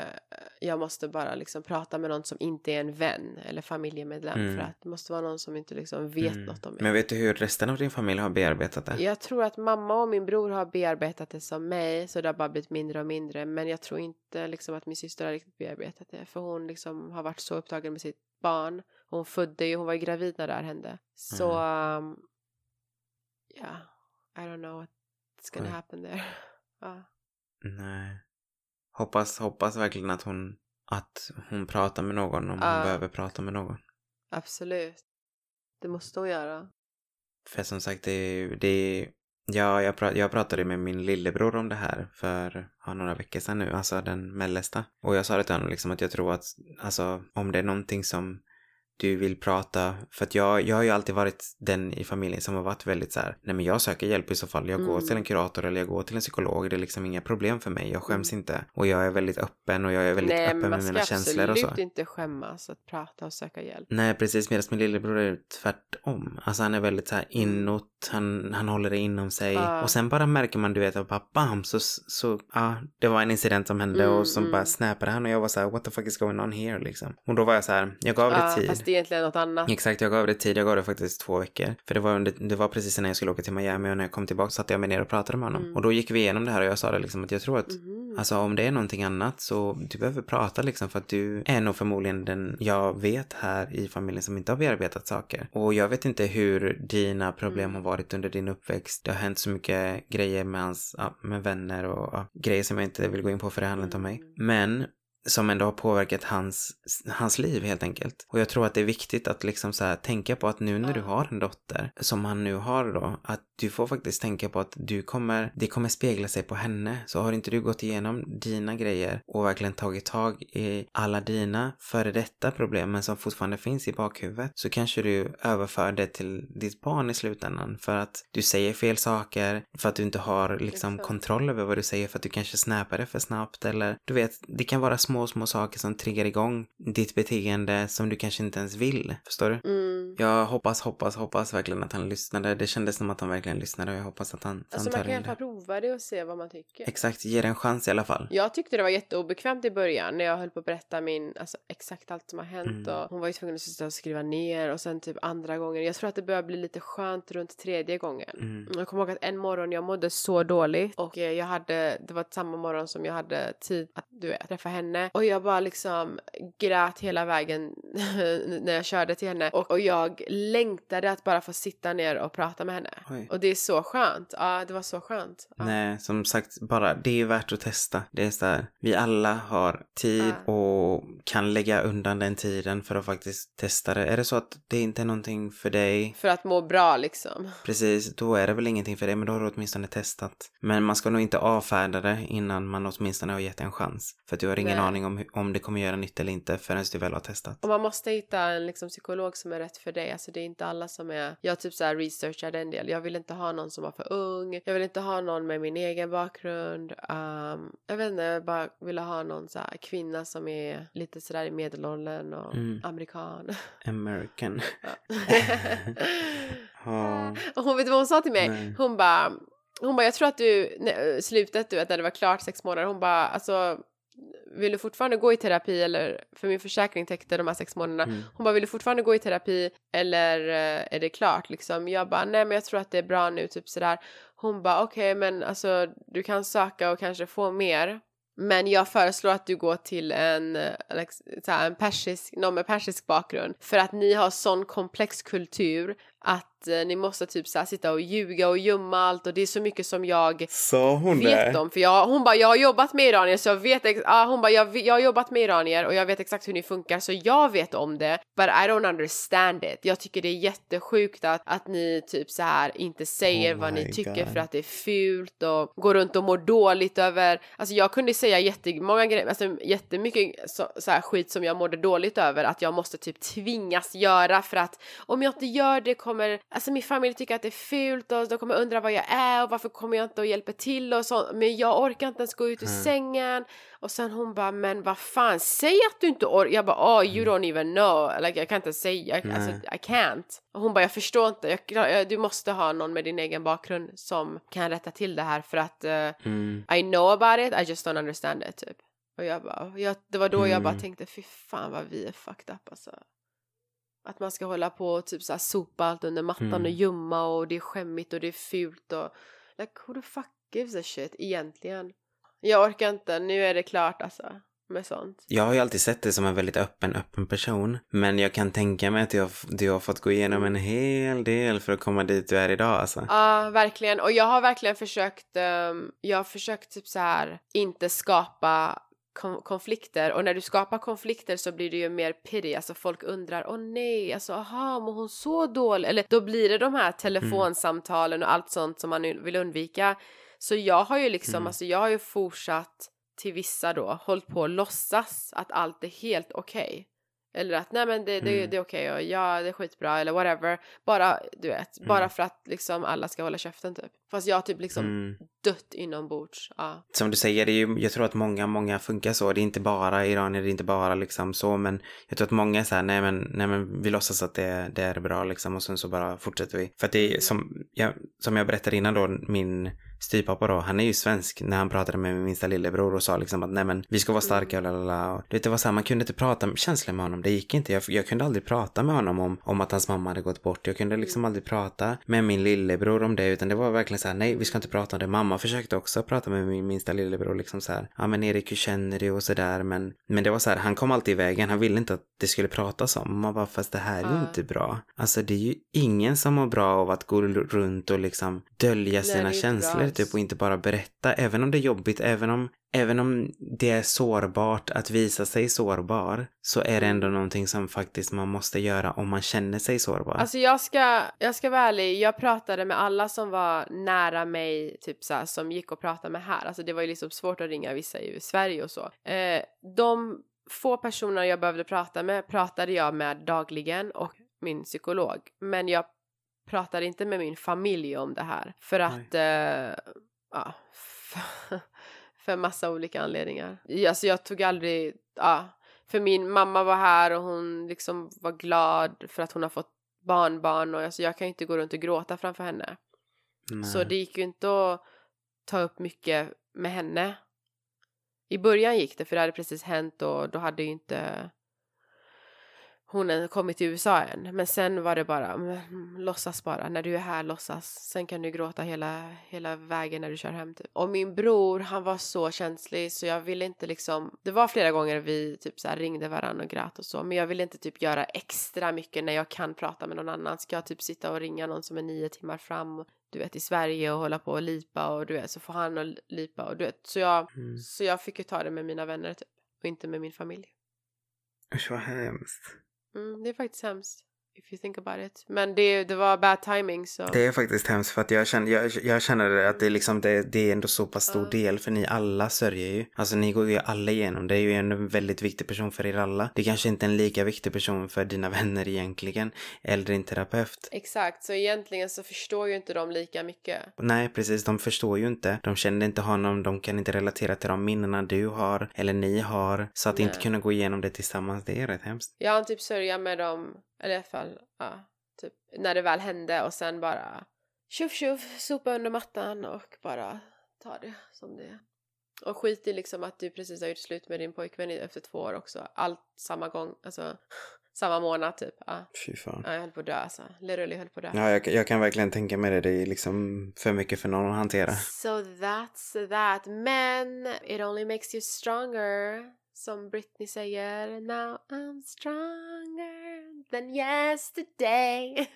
jag måste bara liksom prata med någon som inte är en vän eller familjemedlem Mm. för att det måste vara någon som inte liksom vet Mm. något om mig. Men vet du hur resten av din familj har bearbetat det? Jag tror att mamma och min bror har bearbetat det som mig så det har bara blivit mindre och mindre men jag tror inte liksom att min syster har riktigt bearbetat det för hon liksom har varit så upptagen med sitt barn. Hon födde ju, hon var ju gravid när det här hände. Så Mm. um, ja, I don't know what's gonna happen there. Ja. Nej. Hoppas, hoppas verkligen att hon, att hon pratar med någon om Ja. hon behöver prata med någon. Absolut. Det måste hon göra. För som sagt, det är det ja, jag, pra, jag pratade med min lillebror om det här för ja, några veckor sedan nu, alltså den mellersta. Och jag sa det till honom liksom att jag tror att, alltså om det är någonting som du vill prata, för att jag, jag har ju alltid varit den i familjen som har varit väldigt så här, nej men jag söker hjälp i så fall, jag går Mm. till en kurator eller jag går till en psykolog, det är liksom inga problem för mig, jag skäms Mm. inte. Och jag är väldigt öppen och jag är väldigt Nej, öppen man med ska mina känslor och så. absolut inte skämmas att prata och söka hjälp. Nej, precis. Medan min lillebror är tvärtom. Alltså han är väldigt så här inåt, han, han håller det inom sig. Ja. Och sen bara märker man, du vet, att bara bam, så, så, ja, det var en incident som hände Mm, och som mm. bara snappade han och jag var så här, what the fuck is going on here liksom. Och då var jag så här, jag gav det Ja, tid. Egentligen något annat. Exakt, jag gav det tid. Jag gav det faktiskt två veckor. För det var, under, det var precis när jag skulle åka till Miami och när jag kom tillbaka satte jag mig ner och pratade med honom. Mm. Och då gick vi igenom det här och jag sa det liksom att jag tror att Mhm. Alltså om det är någonting annat så du behöver prata liksom för att du är nog förmodligen den jag vet här i familjen som inte har bearbetat saker. Och jag vet inte hur dina problem Mm. har varit under din uppväxt. Det har hänt så mycket grejer med hans, ja, med vänner och ja, grejer som jag inte vill gå in på för det handlar inte om mig. Mm. Men som ändå har påverkat hans, hans liv helt enkelt. Och jag tror att det är viktigt att liksom så här tänka på att nu när du har en dotter, som han nu har då, att du får faktiskt tänka på att du kommer, det kommer spegla sig på henne. Så har inte du gått igenom dina grejer och verkligen tagit tag i alla dina före detta problem men som fortfarande finns i bakhuvudet så kanske du överför det till ditt barn i slutändan för att du säger fel saker, för att du inte har liksom kontroll över vad du säger för att du kanske snäpar det för snabbt eller du vet, det kan vara små, små saker som triggar igång ditt beteende som du kanske inte ens vill. Förstår du? Mm. Jag hoppas, hoppas, hoppas verkligen att han lyssnade. Det kändes som att han verkligen lyssnade och jag hoppas att han, Alltså han man kan i alla fall prova det och se vad man tycker. Exakt, ge det en chans i alla fall. Jag tyckte det var jätteobekvämt i början när jag höll på att berätta min, alltså exakt allt som har hänt Mm. och hon var ju tvungen att sitta och skriva ner och sen typ andra gången. Jag tror att det börjar bli lite skönt runt tredje gången. Mm. Jag kommer ihåg att en morgon jag mådde så dåligt och jag hade, det var samma morgon som jag hade tid att du vet, träffa henne och jag bara liksom grät hela vägen när jag körde till henne och, och jag längtade att bara få sitta ner och prata med henne. Oj. Och det är så skönt. Ja, det var så skönt. Ja. Nej, som sagt, bara det är värt att testa. Det är så här, vi alla har tid och kan lägga undan den tiden för att faktiskt testa det. Är det så att det inte är någonting för dig, För att må bra liksom. precis, då är det väl ingenting för dig, men då har du åtminstone testat. Men man ska nog inte avfärda det innan man åtminstone har gett en chans. För att du har ingen Nej. aning om hu- om det kommer göra nytta eller inte förrän du väl har testat. Och man måste hitta en liksom, psykolog som är rätt för dig. Alltså det är inte alla som är... Jag typ så här researchade en del. Jag vill inte ha någon som var för ung. Jag vill inte ha någon med min egen bakgrund. Um, jag vet inte, jag bara ville ha någon så här kvinna som är lite sådär i medelåldern och Mm. amerikan. American. Ja. och hon vet vad hon sa till mig? Nej. Hon bara... Hon bara, jag tror att du, nej, slutet du vet när det var klart sex månader, hon bara alltså vill du fortfarande gå i terapi eller, för min försäkring täckte de här sex månaderna, Mm. hon bara vill du fortfarande gå i terapi eller eh, är det klart liksom? Jag bara nej men jag tror att det är bra nu typ sådär. Hon bara okej men alltså du kan söka och kanske få mer. Men jag föreslår att du går till en, eh, en persisk, någon med persisk bakgrund. För att ni har sån komplex kultur att eh, ni måste typ så här, sitta och ljuga och gömma allt och det är så mycket som jag Sa hon vet om. För jag, hon bara, jag har jobbat med iranier så jag vet, ex- ah, hon bara, jag, jag har jobbat med iranier och jag vet exakt hur ni funkar så jag vet om det. But I don't understand it. Jag tycker det är jättesjukt att, att ni typ så här inte säger Oh vad ni my tycker God. för att det är fult och går runt och mår dåligt över, alltså jag kunde säga jättemånga grejer, alltså jättemycket så, så här skit som jag mådde dåligt över att jag måste typ tvingas göra för att om jag inte gör det kommer, alltså min familj tycker att det är fult och de kommer undra vad jag är och varför kommer jag inte och hjälper till och så, men jag orkar inte ens gå ut ur Mm. sängen och sen hon bara, men vad fan, säg att du inte orkar, jag bara, oh you don't even know, like, jag kan inte säga, jag, alltså. I can't. Och hon bara, jag förstår inte, jag, du måste ha någon med din egen bakgrund som kan rätta till det här för att eh, Mm. I know about it, I just don't understand it typ. Och jag bara, jag, det var då jag bara Mm. tänkte, fy fan vad vi är fucked up alltså. Att man ska hålla på och typ så här sopa allt under mattan Mm. och gömma och det är skämmigt och det är fult och like who the fuck gives a shit egentligen? Jag orkar inte, nu är det klart alltså med sånt. Jag har ju alltid sett dig som en väldigt öppen, öppen person. Men jag kan tänka mig att du har, du har fått gå igenom en hel del för att komma dit du är idag alltså. Ja, verkligen. Och jag har verkligen försökt, ehm, jag har försökt typ så här inte skapa konflikter och när du skapar konflikter så blir det ju mer pity, alltså folk undrar åh nej, alltså aha, mår hon så dåligt? Eller då blir det de här telefonsamtalen och allt sånt som man vill undvika. Så jag har ju liksom, Mm. alltså jag har ju fortsatt till vissa då, hållit på att låtsas att allt är helt okej. Eller att nej men det, det, Mm. det är okej och ja det är skitbra eller whatever. Bara du vet, bara Mm. för att liksom alla ska hålla käften typ. Fast jag har typ liksom Mm. dött inombords. Ja. Som du säger, det är ju, jag tror att många, många funkar så. Det är inte bara iranier, det är inte bara liksom så, men jag tror att många är så här, nej men, nej men vi låtsas att det, det är bra liksom och sen så bara fortsätter vi. För att det är som jag, som jag berättade innan då, min styvpappa då, han är ju svensk när han pratade med min minsta lillebror och sa liksom att nej men vi ska vara starka och lalala. Och, du vet, det var så här, man kunde inte prata med känslor med honom, det gick inte. Jag, jag kunde aldrig prata med honom om, om att hans mamma hade gått bort. Jag kunde liksom aldrig prata med min lillebror om det, utan det var verkligen så här, nej vi ska inte prata om det. Mamma försökte också prata med min minsta lillebror liksom så här, ja men Erik hur känner du och sådär, men, men det var så här, han kom alltid i vägen, han ville inte att det skulle pratas om. Man bara, fast det här är ju Ja. inte bra. Alltså det är ju ingen som mår bra av att gå runt och liksom dölja sina känslor bra. Typ och inte bara berätta, även om det är jobbigt, även om, även om det är sårbart att visa sig sårbar, så är det ändå någonting som faktiskt man måste göra om man känner sig sårbar. Alltså jag ska, jag ska vara ärlig, jag pratade med alla som var nära mig, typ så här, som gick och pratade med här. Alltså det var ju liksom svårt att ringa vissa i Sverige och så. Eh, de få personer jag behövde prata med pratade jag med dagligen och min psykolog. Men jag pratade inte med min familj om det här för att, eh, ja, för massa olika anledningar. Alltså jag tog aldrig, ja, för min mamma var här och hon liksom var glad för att hon har fått barnbarn och alltså jag kan ju inte gå runt och gråta framför henne. Nej. Så det gick ju inte att ta upp mycket med henne. I början gick det för det hade precis hänt och då hade ju inte hon hade kommit till USA än. Men sen var det bara, mm, låtsas bara, när du är här låtsas. Sen kan du gråta hela, hela vägen när du kör hem typ. Och min bror, han var så känslig så jag ville inte liksom, det var flera gånger vi typ så ringde varandra och grät och så. Men jag ville inte typ göra extra mycket när jag kan prata med någon annan. Ska jag typ sitta och ringa någon som är nio timmar fram du vet i Sverige och hålla på och lipa och du vet så får han och lipa och du vet. Så jag, mm. så jag fick ju ta det med mina vänner typ och inte med min familj. Usch vad hemskt. Mm, det är faktiskt hemskt. If you think about it. Men det, det var bad timing så. Det är faktiskt hemskt för att jag känner, jag, jag känner att det är liksom det, det är ändå så pass stor uh. del för ni alla sörjer ju. Alltså ni går ju alla igenom. Det är ju en väldigt viktig person för er alla. Det kanske inte är en lika viktig person för dina vänner egentligen. Eller din terapeut. Exakt, så egentligen så förstår ju inte de lika mycket. Nej, precis. De förstår ju inte. De känner inte honom. De kan inte relatera till de minnena du har eller ni har. Så att Nej. inte kunna gå igenom det tillsammans, det är rätt hemskt. Jag har typ sörja med dem eller i alla fall, ja, typ när det väl hände och sen bara tjoff tjoff, sopa under mattan och bara ta det som det är. Och skit i liksom att du precis har gjort slut med din pojkvän efter två år också. Allt samma gång, alltså samma månad typ. Ja. Fy fan. Ja, jag höll på att dö alltså. Literally höll på att dö. Ja, jag, jag, kan verkligen tänka mig det. Det är liksom för mycket för någon att hantera. So that's that. Men it only makes you stronger. Som Britney säger, now I'm stronger than yesterday.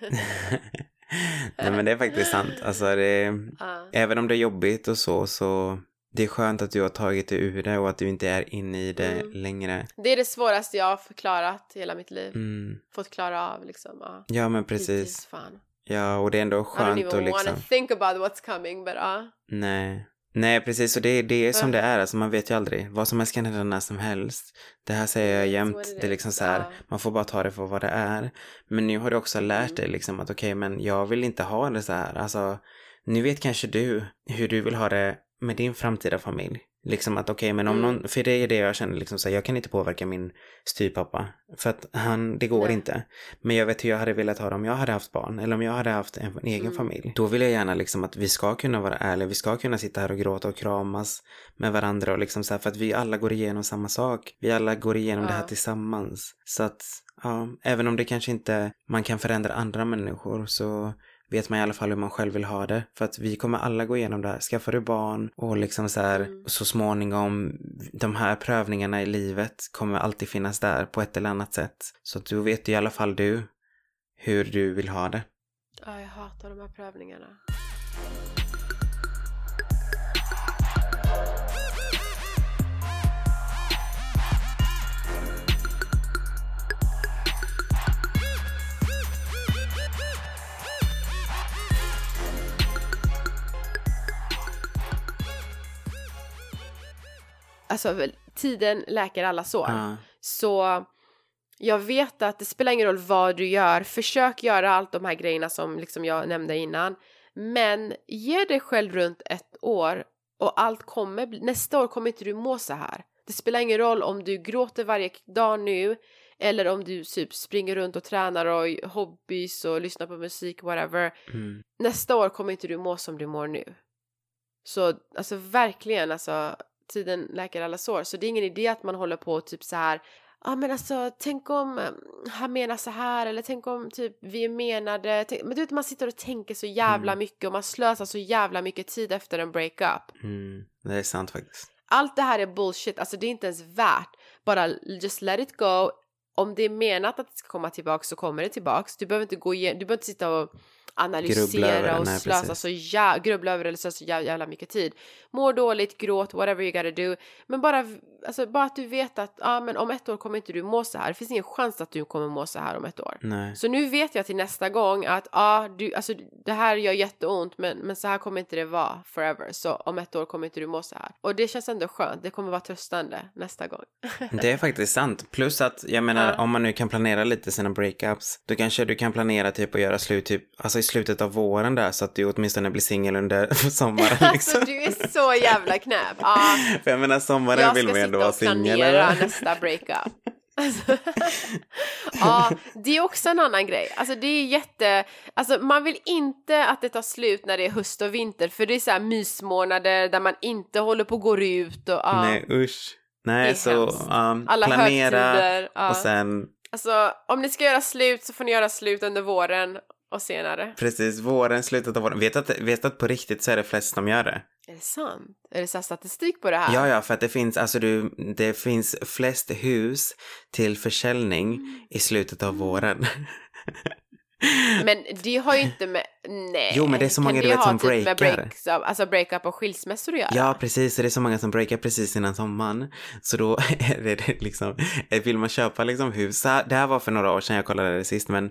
Nej men det är faktiskt sant. Alltså det, uh. även om det är jobbigt och så, så det är skönt att du har tagit dig ur det och att du inte är inne i det mm. längre. Det är det svåraste jag har förklarat hela mitt liv. Mm. Fått klara av liksom. Ja, ja men precis. Ja, och det är ändå skönt att liksom... I don't even wanna think about what's coming, but uh. Nej. Nej, precis. Och det, det är som det är. Alltså, man vet ju aldrig. Vad som helst kan hända när som helst. Det här säger jag jämt. Det är liksom så här, man får bara ta det för vad det är. Men nu har du också lärt mm. dig liksom att okej, okay, men jag vill inte ha det så här. Alltså, nu vet kanske du hur du vill ha det med din framtida familj. Liksom att okej, okay, men om mm. någon, för det är det jag känner liksom så här, jag kan inte påverka min styrpappa. För att han, det går Nej. inte. Men jag vet hur jag hade velat ha det om jag hade haft barn. Eller om jag hade haft en, en egen mm. familj. Då vill jag gärna liksom att vi ska kunna vara ärliga. Vi ska kunna sitta här och gråta och kramas med varandra och liksom så här, för att vi alla går igenom samma sak. Vi alla går igenom ja. det här tillsammans. Så att, ja, även om det kanske inte man kan förändra andra människor så vet man i alla fall hur man själv vill ha det. För att vi kommer alla gå igenom det här. Skaffar du barn och liksom så här mm. så småningom de här prövningarna i livet kommer alltid finnas där på ett eller annat sätt. Så att du vet i alla fall du hur du vill ha det. Ja, jag hatar de här prövningarna. Alltså tiden läker alla sår. Uh. Så jag vet att det spelar ingen roll vad du gör, försök göra allt de här grejerna som liksom jag nämnde innan. Men ge dig själv runt ett år och allt kommer, nästa år kommer inte du må så här. Det spelar ingen roll om du gråter varje dag nu eller om du typ springer runt och tränar och hobbys och lyssnar på musik, whatever. Mm. Nästa år kommer inte du må som du mår nu. Så alltså verkligen alltså tiden läker alla sår. Så det är ingen idé att man håller på typ så här ja ah, men alltså tänk om um, han menar så här eller tänk om typ vi är menade. Tänk, men du vet man sitter och tänker så jävla mm. mycket och man slösar så jävla mycket tid efter en breakup. Mm, det är sant faktiskt. Allt det här är bullshit, alltså det är inte ens värt. Bara just let it go. Om det är menat att det ska komma tillbaks så kommer det tillbaks. Du behöver inte gå igen, du behöver inte sitta och analysera och nej, slösa precis. så jä- grubbla över eller slösa så jävla mycket tid. Mår dåligt, gråt, whatever you gotta do. Men bara, alltså, bara att du vet att ah, men om ett år kommer inte du må så här. Det finns ingen chans att du kommer må så här om ett år. Nej. Så nu vet jag till nästa gång att ah, du, alltså, det här gör jätteont men, men så här kommer inte det vara forever. Så om ett år kommer inte du må så här. Och det känns ändå skönt. Det kommer vara tröstande nästa gång. Det är faktiskt sant. Plus att, jag menar, Ja. om man nu kan planera lite sina breakups, då kanske du kan planera typ att göra slut typ, alltså i slutet av våren där, så att du åtminstone blir singel under sommaren Alltså liksom. du är så jävla knäpp. Ah, För jag menar, sommaren jag vill ska man ju ändå sitta vara och singel. planera eller? nästa breakup. Alltså, ja, det är också en annan grej. Alltså det är jätte, alltså man vill inte att det tar slut när det är höst och vinter för det är så här mysmånader där man inte håller på och går ut och ja, Nej, usch. Nej, så um, alla planera högtider. Ja. och sen Alltså om ni ska göra slut så får ni göra slut under våren och senare. precis våren, slutet av våren. Vet att, vet att på riktigt så är det flest som gör det? Är det sant? Är det så statistik på det här? Ja, ja, för att det finns, alltså du, det finns flest hus till försäljning Mm. i slutet av våren. Men det har ju inte med, nej. Jo, men det är så många, du vet, som typ med breakar. breaks av, alltså breakup och skilsmässor att göra? Ja, precis. Det är så många som breakar precis innan sommaren. Så då är det liksom, vill man köpa liksom hus, så det här var för några år sedan jag kollade det sist, men,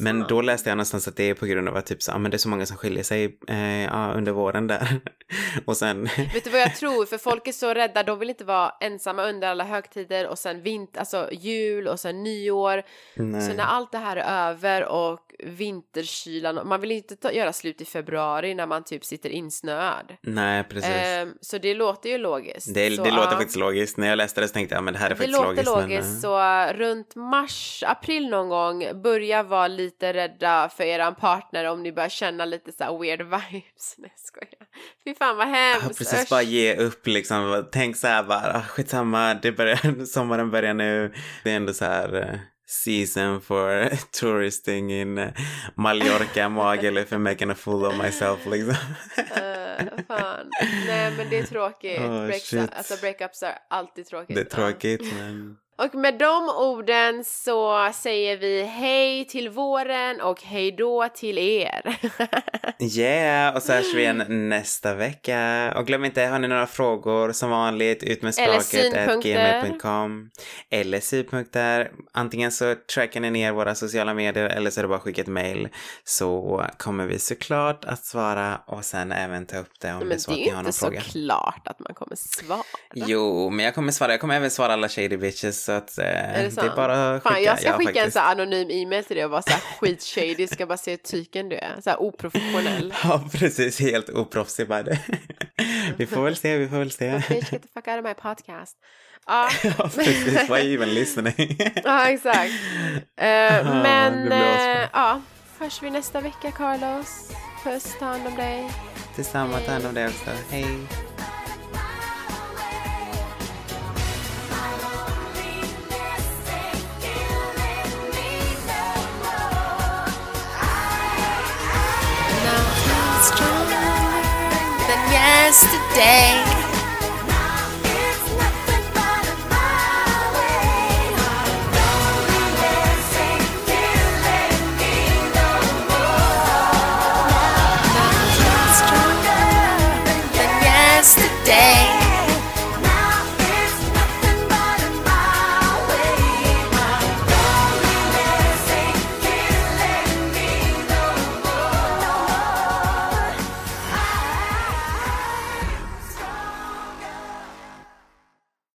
men då läste jag någonstans att det är på grund av att typ så, men det är så många som skiljer sig eh, under våren där. Och sen, Vet du vad jag tror? För folk är så rädda, de vill inte vara ensamma under alla högtider och sen vint, alltså jul och sen nyår. Så nej. när allt det här är över och vinterkylan, man vill inte ta, göra slut i februari när man typ sitter insnöad. Nej, precis. Ehm, så det låter ju logiskt. det, så, det låter ja. faktiskt logiskt. När jag läste det så tänkte jag, ja, men det här är Det faktiskt låter logiskt. logiskt, men, eh, så uh, runt mars, april någon gång börja vara lite rädda för eran partner om ni börjar känna lite så här weird vibes. Nej skojar. Fy fan vad Ja, hemskt. precis, Usch. bara ge upp liksom. Tänk så här bara, ah, skitsamma, det börjar, sommaren börjar nu. Det är ändå så här eh, season for touristing in Mallorca, Magaluf and making a fool of myself liksom. Eh, fan. Nej men det är tråkigt. Oh, Breaks, shit. alltså breakups är alltid tråkigt. Det är tråkigt men... Och med de orden så säger vi hej till våren och hej då till er. Yeah, och så hörs vi igen nästa vecka. Och glöm inte, har ni några frågor som vanligt, ut med språket gmail.com. Eller synpunkter. Antingen så trackar ni ner våra sociala medier eller så är det bara att skicka ett mail. Så kommer vi såklart att svara och sen även ta upp det om det är men så det att är ni har inte någon fråga. klart att man kommer svara. Jo, men jag kommer svara. Jag kommer även svara alla shady bitches så att eh, Är det det, är bara att skicka. Fan, jag ska Ja, skicka en faktiskt. så här anonym e-mail till dig och vara så här skitshady, ska bara se hur tyken du är. Så här oprofessionell. Ja, precis. Helt oproffsig bara det. Vi får väl se, vi får väl se. Bitch, get the fuck out of my podcast. Ja, Ja, precis. Why even listening? ja exakt. Eh, det men eh, ja, hörs vi nästa vecka Carlos. Puss, ta hand om dig. Detsamma, ta hand om dig också. Hej! Now